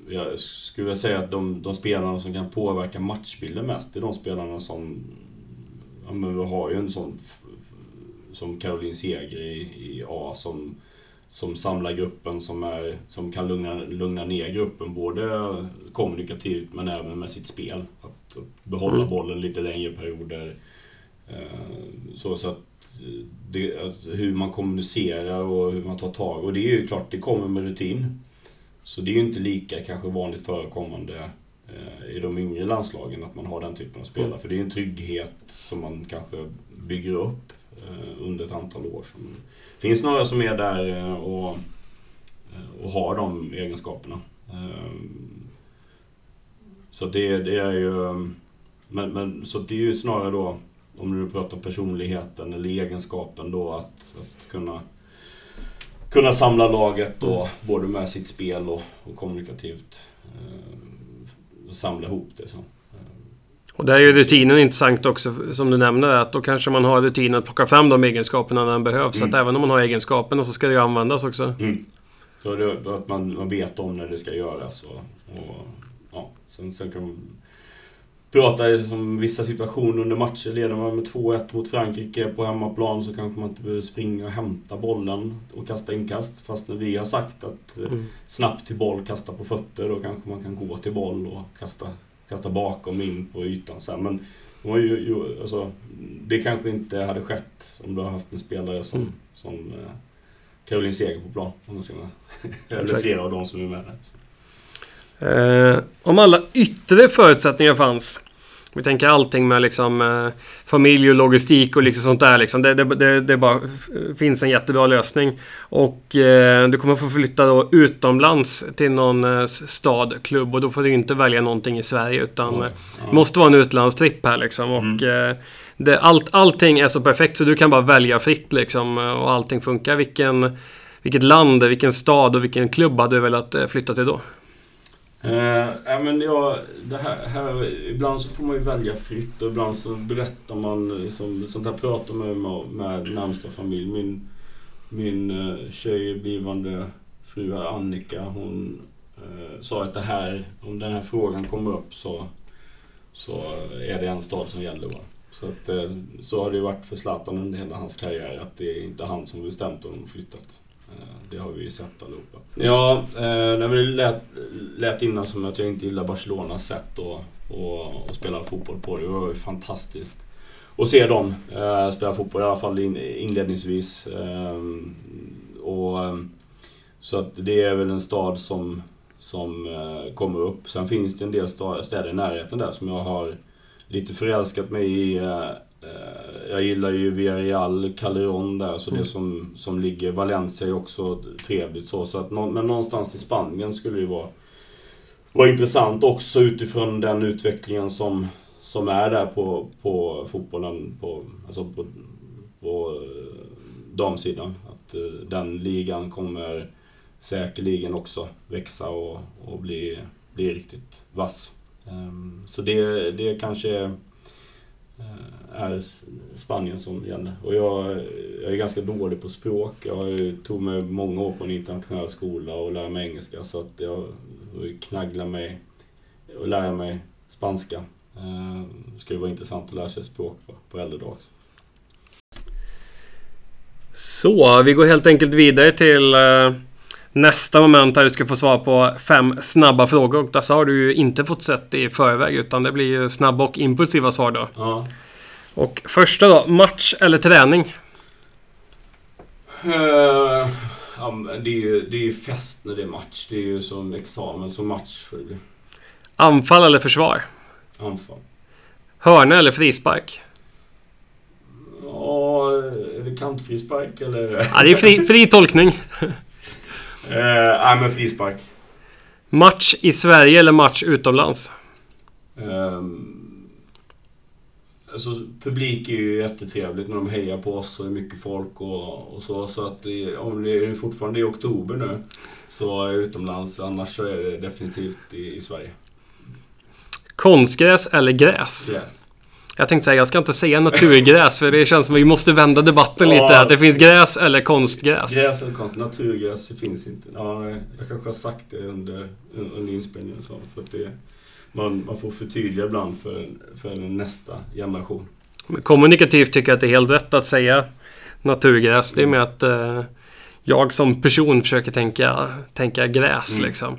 jag skulle vilja säga att de, de spelarna som kan påverka matchbilden mest, det är de spelarna som... Ja, men vi har ju en sån som Caroline Seger i, i A som som samlar gruppen, som, är, som kan lugna, lugna ner gruppen både kommunikativt men även med sitt spel. Att, att behålla Mm. bollen lite längre perioder. Eh, så, så att det, att hur man kommunicerar och hur man tar tag. Och det är ju klart, det kommer med rutin. Så det är ju inte lika kanske vanligt förekommande eh, i de yngre landslagen att man har den typen av spelare. Mm. För det är en trygghet som man kanske bygger upp eh, under ett antal år. Det finns några som är där eh, och, eh, och har de egenskaperna. Eh, Så det, det är ju... Men, men, så det är ju snarare då, om du pratar personligheten eller egenskapen då att, att kunna kunna samla laget då, både med sitt spel och, och kommunikativt. Eh, samla ihop det. Så. Och där är ju rutinen intressant också, som du nämner, att då kanske man har rutinen att plocka fram de egenskaperna när den behövs. Så att Mm. även om man har egenskaperna så ska det ju användas också. Mm. Så det, att man, man vet om när det ska göras. Och, och, ja. sen, sen kan man prata om vissa situationer under matcher. Leder man med 2-1 mot Frankrike på hemmaplan så kanske man inte behöver springa och hämta bollen och kasta inkast. Fast när vi har sagt att eh, Mm. snabbt till boll, kasta på fötter, då kanske man kan gå till boll och kasta, kasta bakom in på ytan. Så här. Men ju, ju, alltså, det kanske inte hade skett om du har haft en spelare som, Mm. som eh, Caroline Seger på plan. Om man ska vara- Eller flera av de som är med där. Eh, om alla yttre förutsättningar fanns. Vi tänker allting med liksom eh, familj och logistik och liksom sånt där. Liksom. Det, det, det, det bara finns en jättebra lösning. Och eh, du kommer få flytta då utomlands till någon eh, stad, klubb och då får du inte välja någonting i Sverige utan eh, Ja. måste vara en utlandstripp här liksom. Och, eh, det, allt, allting är så perfekt så du kan bara välja fritt liksom och allting funkar. Vilken, vilket land, vilken stad och vilken klubb hade du velat flytta till då? Eh, äh, men ja, det här, här, ibland så får man ju välja fritt och ibland så berättar man, liksom, sånt här pratar man med, med närmsta familj. Min, min eh, tjej, blivande fru här, Annika, hon eh, sa att det här, om den här frågan kommer upp så, så är det en stad som gäller. Va? Så, att, eh, så har det ju varit för Zlatan under hela hans karriär, att det är inte han som bestämt om de flyttat. Eh, det har vi ju sett allihopa. Ja, eh, det lät, lät innan som att jag inte gillar Barcelonas sätt att, att, att spela fotboll på. Det var ju fantastiskt att se dem eh, spela fotboll, i alla fall inledningsvis. Eh, och, så att det är väl en stad som, som eh, kommer upp. Sen finns det en del städer i närheten där som jag har lite förälskat mig i... Eh, Eh, jag gillar ju Villarreal, Calderon där, så mm. det som, som ligger. Valencia är också trevligt så. så att, men någonstans i Spanien skulle det ju vara, vara intressant också utifrån den utvecklingen som, som är där på, på fotbollen. På, alltså på, på damsidan. Att den ligan kommer säkerligen också växa och, och bli, bli riktigt vass. Ehm, så det, det kanske eh, Eh, är Spanien som gäller. Och jag, jag är ganska dålig på språk. Jag tog mig många år på en internationell skola och lärde mig engelska så att jag knagglar mig och lära mig spanska. Eh, det skulle vara intressant att lära sig språk på, på äldre dag. också. Så, vi går helt enkelt vidare till eh, nästa moment där du ska få svar på fem snabba frågor. Och dessa har du ju inte fått sett i förväg utan det blir ju snabba och impulsiva svar då. Ja. Och första då, match eller träning? Uh, ja, det, är ju, det är ju fest när det är match. Det är ju som examen, som match får det. Anfall eller försvar? Anfall. Hörna eller frispark? Ja, är det kantfrispark eller? Ja, det är fri, fri tolkning. Eh, nej, men frispark. Match i Sverige eller match utomlands? Um, alltså, publik är ju jättetrevligt när de hejar på oss och är mycket folk och, och så. Så att det, om det är fortfarande i oktober nu så är utomlands. Annars så är det definitivt i, i Sverige. Konstgräs eller gräs? Gräs. Jag tänkte säga, jag ska inte säga naturgräs för det känns som att vi måste vända debatten lite. Att det finns gräs eller konstgräs. Gräs eller konst. Naturgräs finns inte. Ja, jag kanske har sagt det under, under inspelningen. Så, för att det, man, man får förtydliga ibland för, för nästa generation. Men kommunikativt tycker jag att det är helt rätt att säga naturgräs. Det är med att eh, jag som person försöker tänka, tänka gräs mm. liksom.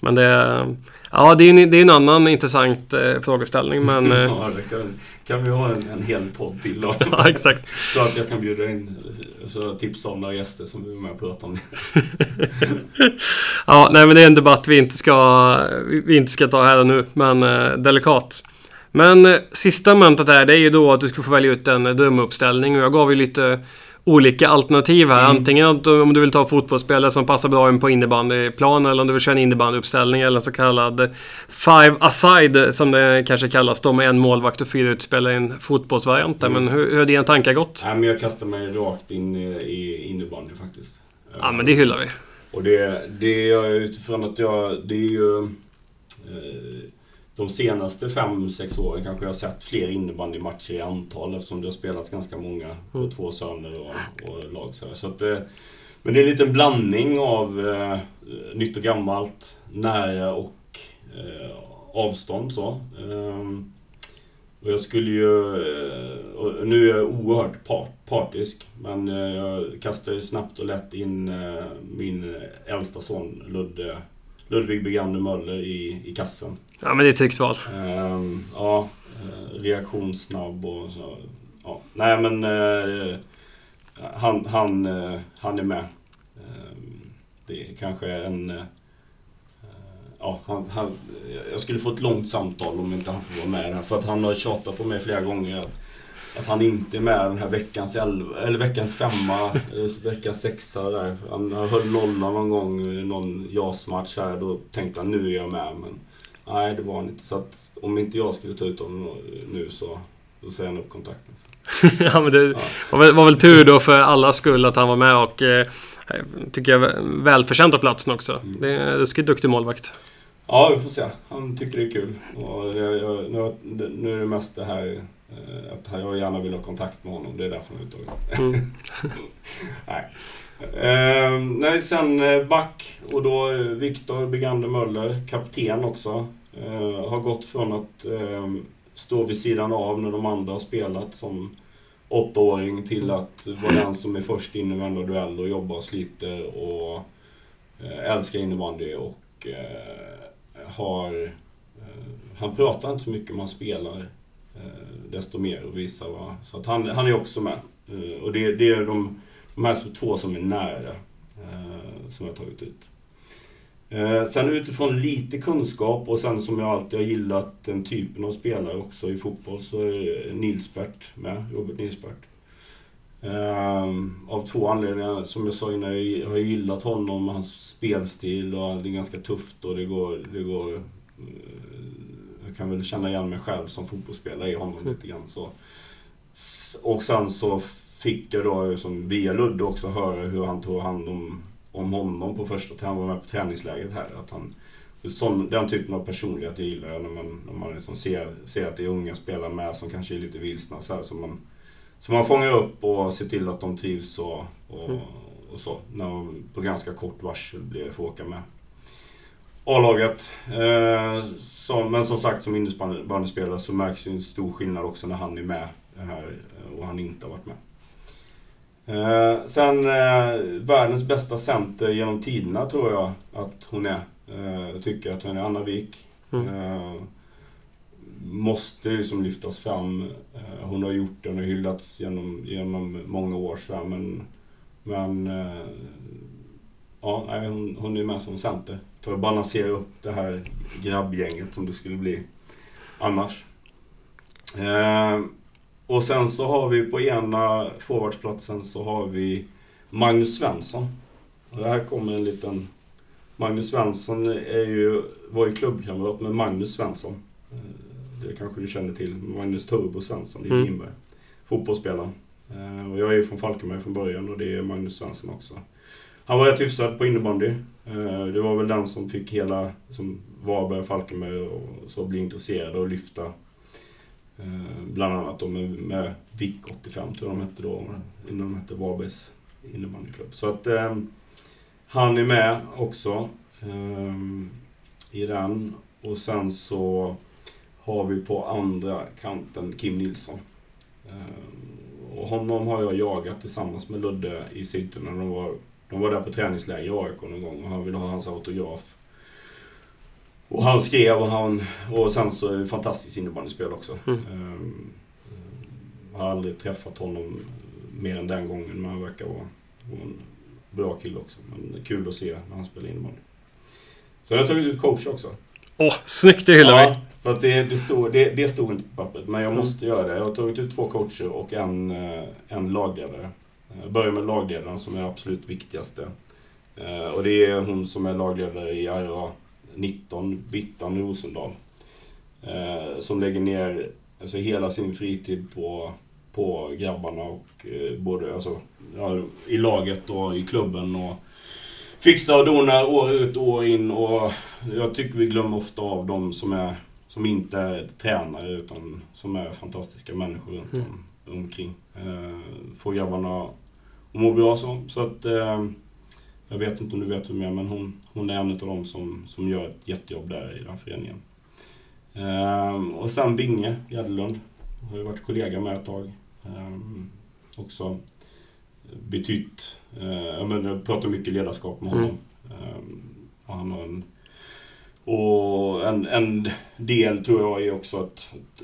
Men det Ja, det är en, det är en annan intressant eh, frågeställning men... Eh, ja, det kan, vi ha en, en hel podd till då. ja, exakt. Så att jag kan bjuda in, så tipsa om några gäster som vill med och prata om det. ja, nej men det är en debatt vi inte ska, vi inte ska ta här och nu, men eh, delikat. Men eh, sista momentet här, det är ju då att du ska få välja ut en drömuppställning och jag gav ju lite olika alternativ här. Mm. Antingen om du vill ta fotbollsspelare som passar bra in på innebandyplan eller om du vill köra en innebandyuppställning eller en så kallad Five Aside som det kanske kallas då med en målvakt och fyra utspelare i en fotbollsvariant. Mm. Men hur, hur har dina tankar gått? Ja, men jag kastar mig rakt in i innebandy faktiskt. Ja, men det hyllar vi. Och det, det är utifrån att jag... Det är ju... Eh, de senaste 5-6 åren kanske jag har sett fler innebandymatcher i antal eftersom det har spelats ganska många på mm. två söner och, och lag. Så, så att, eh, men det är en liten blandning av eh, nytt och gammalt, nära och eh, avstånd. Så. Um, och jag skulle ju... Eh, nu är jag oerhört part, partisk, men eh, jag kastar ju snabbt och lätt in min äldsta son Ludde Ludvig Begander Möller i, i kassen. Ja, men det är ett tryggt val. Um, ja, eh, reaktionssnabb och så. Ja. Nej, men uh, han, han, uh, han är med. Um, det är kanske en... Uh, ja, han, han, jag skulle få ett långt samtal om inte han får vara med här. För att han har tjatat på mig flera gånger att att han inte är med den här veckans, elva, eller veckans femma, veckans sexa där. Han höll nolla någon gång i någon JAS-match här. Då tänkte han nu är jag med. Men nej, det var han inte. Så att om inte jag skulle ta ut honom nu så då säger han upp kontakten. ja, men det ja. Var, väl, var väl tur då för alla skull att han var med och eh, tycker jag välförtjänt av platsen också. Mm. Det är en ruskigt duktig målvakt. Ja, vi får se. Han tycker det är kul. Och det, jag, nu, nu är det mest det här Eh, att jag gärna vill ha kontakt med honom. Det är därför han är uttagen. Mm. nej. Eh, nej, sen eh, back och då eh, Viktor Begander Möller, kapten också. Eh, har gått från att eh, stå vid sidan av när de andra har spelat som åttaåring till att vara den som är först in i varenda duell och jobbar och sliter och eh, älskar innebandy och har... han pratar inte så mycket om han spelar Eh, Eh, desto mer att visa. Va? Så att han, han är också med. Eh, och det, det är de, de här två som är nära eh, som jag har tagit ut. Sen utifrån lite kunskap och sen som jag alltid har gillat den typen av spelare också i fotboll så är Nilsbert med, Robert Nilsbert. Av två anledningar. Som jag sa innan, jag har gillat honom, hans spelstil och det är ganska tufft och det går... Det går jag kan väl känna igen mig själv som fotbollsspelare i honom mm. lite grann. Så. Och sen så fick jag då som via Ludde också höra hur han tog hand om om honom på första han var med på träningsläget här. Att han, sån, den typen av personlighet jag gillar jag när man, när man liksom ser, ser att det är unga spelare med som kanske är lite vilsna. Så här, som, man, som man fångar upp och ser till att de trivs och, och, mm. och så. När på ganska kort varsel blir får åka med. A-laget. Eh, men som sagt, som innebandyspelare så märks ju en stor skillnad också när han är med här och han inte har varit med. Eh, sen eh, världens bästa center genom tiderna tror jag att hon är. Eh, jag tycker att hon är Anna Wik. Mm. Eh, måste liksom lyftas fram. Eh, hon har gjort det, hon har hyllats genom, genom många år så men, men eh, ja, nej, hon, hon är med som center. För att balansera upp det här grabbgänget som det skulle bli annars. Och sen så har vi på ena forwardsplatsen så har vi Magnus Svensson. Och det här kommer en liten... Magnus Svensson är ju, var ju klubbkamrat med Magnus Svensson. Eh, det kanske du känner till. Magnus Turbo Svensson i mm. Vinberg. Fotbollsspelare. Eh, och jag är ju från Falkenberg från början och det är Magnus Svensson också. Han var rätt hyfsad på innebandy. Eh, det var väl den som fick hela som Varberg, Falkenberg och så bli intresserade och lyfta eh, bland annat då med, med VIK 85 tror jag de hette då, innan de hette Varbergs innebandyklubb. Så att eh, han är med också eh, i den. Och sen så har vi på andra kanten Kim Nilsson. Eh, och honom har jag jagat tillsammans med Ludde i Sigtuna. De var, de var där på träningsläger i AIK någon gång och han ville ha hans autograf. Och han skrev och han... Och sen så fantastiskt innebandyspel också. Mm. Um, jag har aldrig träffat honom mer än den gången, men han verkar vara, vara en bra kille också. Men kul att se när han spelar innebandy. Så jag har tagit ut coach också. Åh, oh, snyggt det hyllar ja, för att det, det, stod, det, det stod inte på pappret, men jag mm. måste göra det. Jag har tagit ut två coacher och en, eh, en lagledare. Jag börjar med lagledaren som är absolut viktigaste. Eh, och det är hon som är lagledare i RA 19, Bittan Rosendal. Eh, som lägger ner alltså, hela sin fritid på, på grabbarna och eh, både alltså, ja, i laget och i klubben. Och fixar och donar år ut och år in. Och jag tycker vi glömmer ofta av de som, är, som inte är tränare utan som är fantastiska människor runt mm. Om, omkring. Eh, får grabbarna att må bra så. så att, eh, jag vet inte om du vet jag är, men hon, hon är en av dem som, som gör ett jättejobb där i den föreningen. Ehm, och sen Binge Gädelund. Har ju varit kollega med ett tag. Ehm, också betytt... Eh, jag pratar mycket ledarskap med honom. Mm. Ehm, och han har en, och en, en del tror jag är också att, att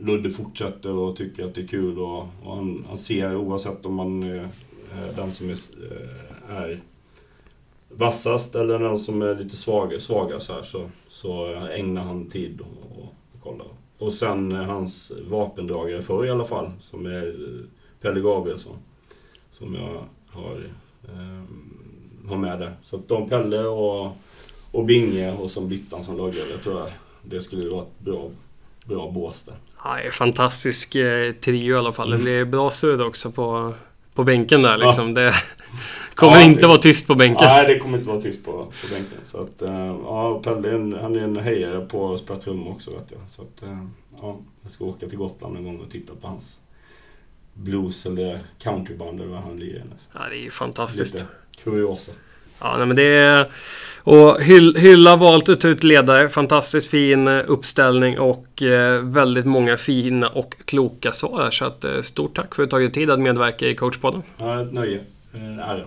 Ludde fortsätter och tycker att det är kul och, och han, han, ser oavsett om man är eh, den som är, eh, är vassast eller den som är lite svaga, svaga så, här, så, så ägnar han tid och, och, och kollar. Och sen hans vapendragare förr i alla fall, som är eh, Pelle Gabrielsson. Som jag har, eh, har med där. Så att de Pelle och, och Binge och som Bittan som lagledare tror jag det skulle vara ett bra, bra bås där. Ja, det är fantastisk eh, trio i alla fall. Det blir bra surr också på, på bänken där liksom. Ja. Det, Kommer ja, inte det, vara tyst på bänken. Nej, det kommer inte vara tyst på, på bänken. Så att, uh, ja, Pelle en, han är en hejare på att spela trummor också vet jag. Så att, uh, ja, jag ska åka till Gotland en gång och titta på hans blues eller countryband eller vad han lirar. Ja, det är ju fantastiskt. Lite kuriosa. Ja, nej, men det är... Och Hyll, Hylla valt att ta ut ledare. Fantastiskt fin eh, uppställning och eh, väldigt många fina och kloka svar. Så att, eh, stort tack för att du tagit tid att medverka i coachpodden. Ja, ett nöje. Mm, en ära.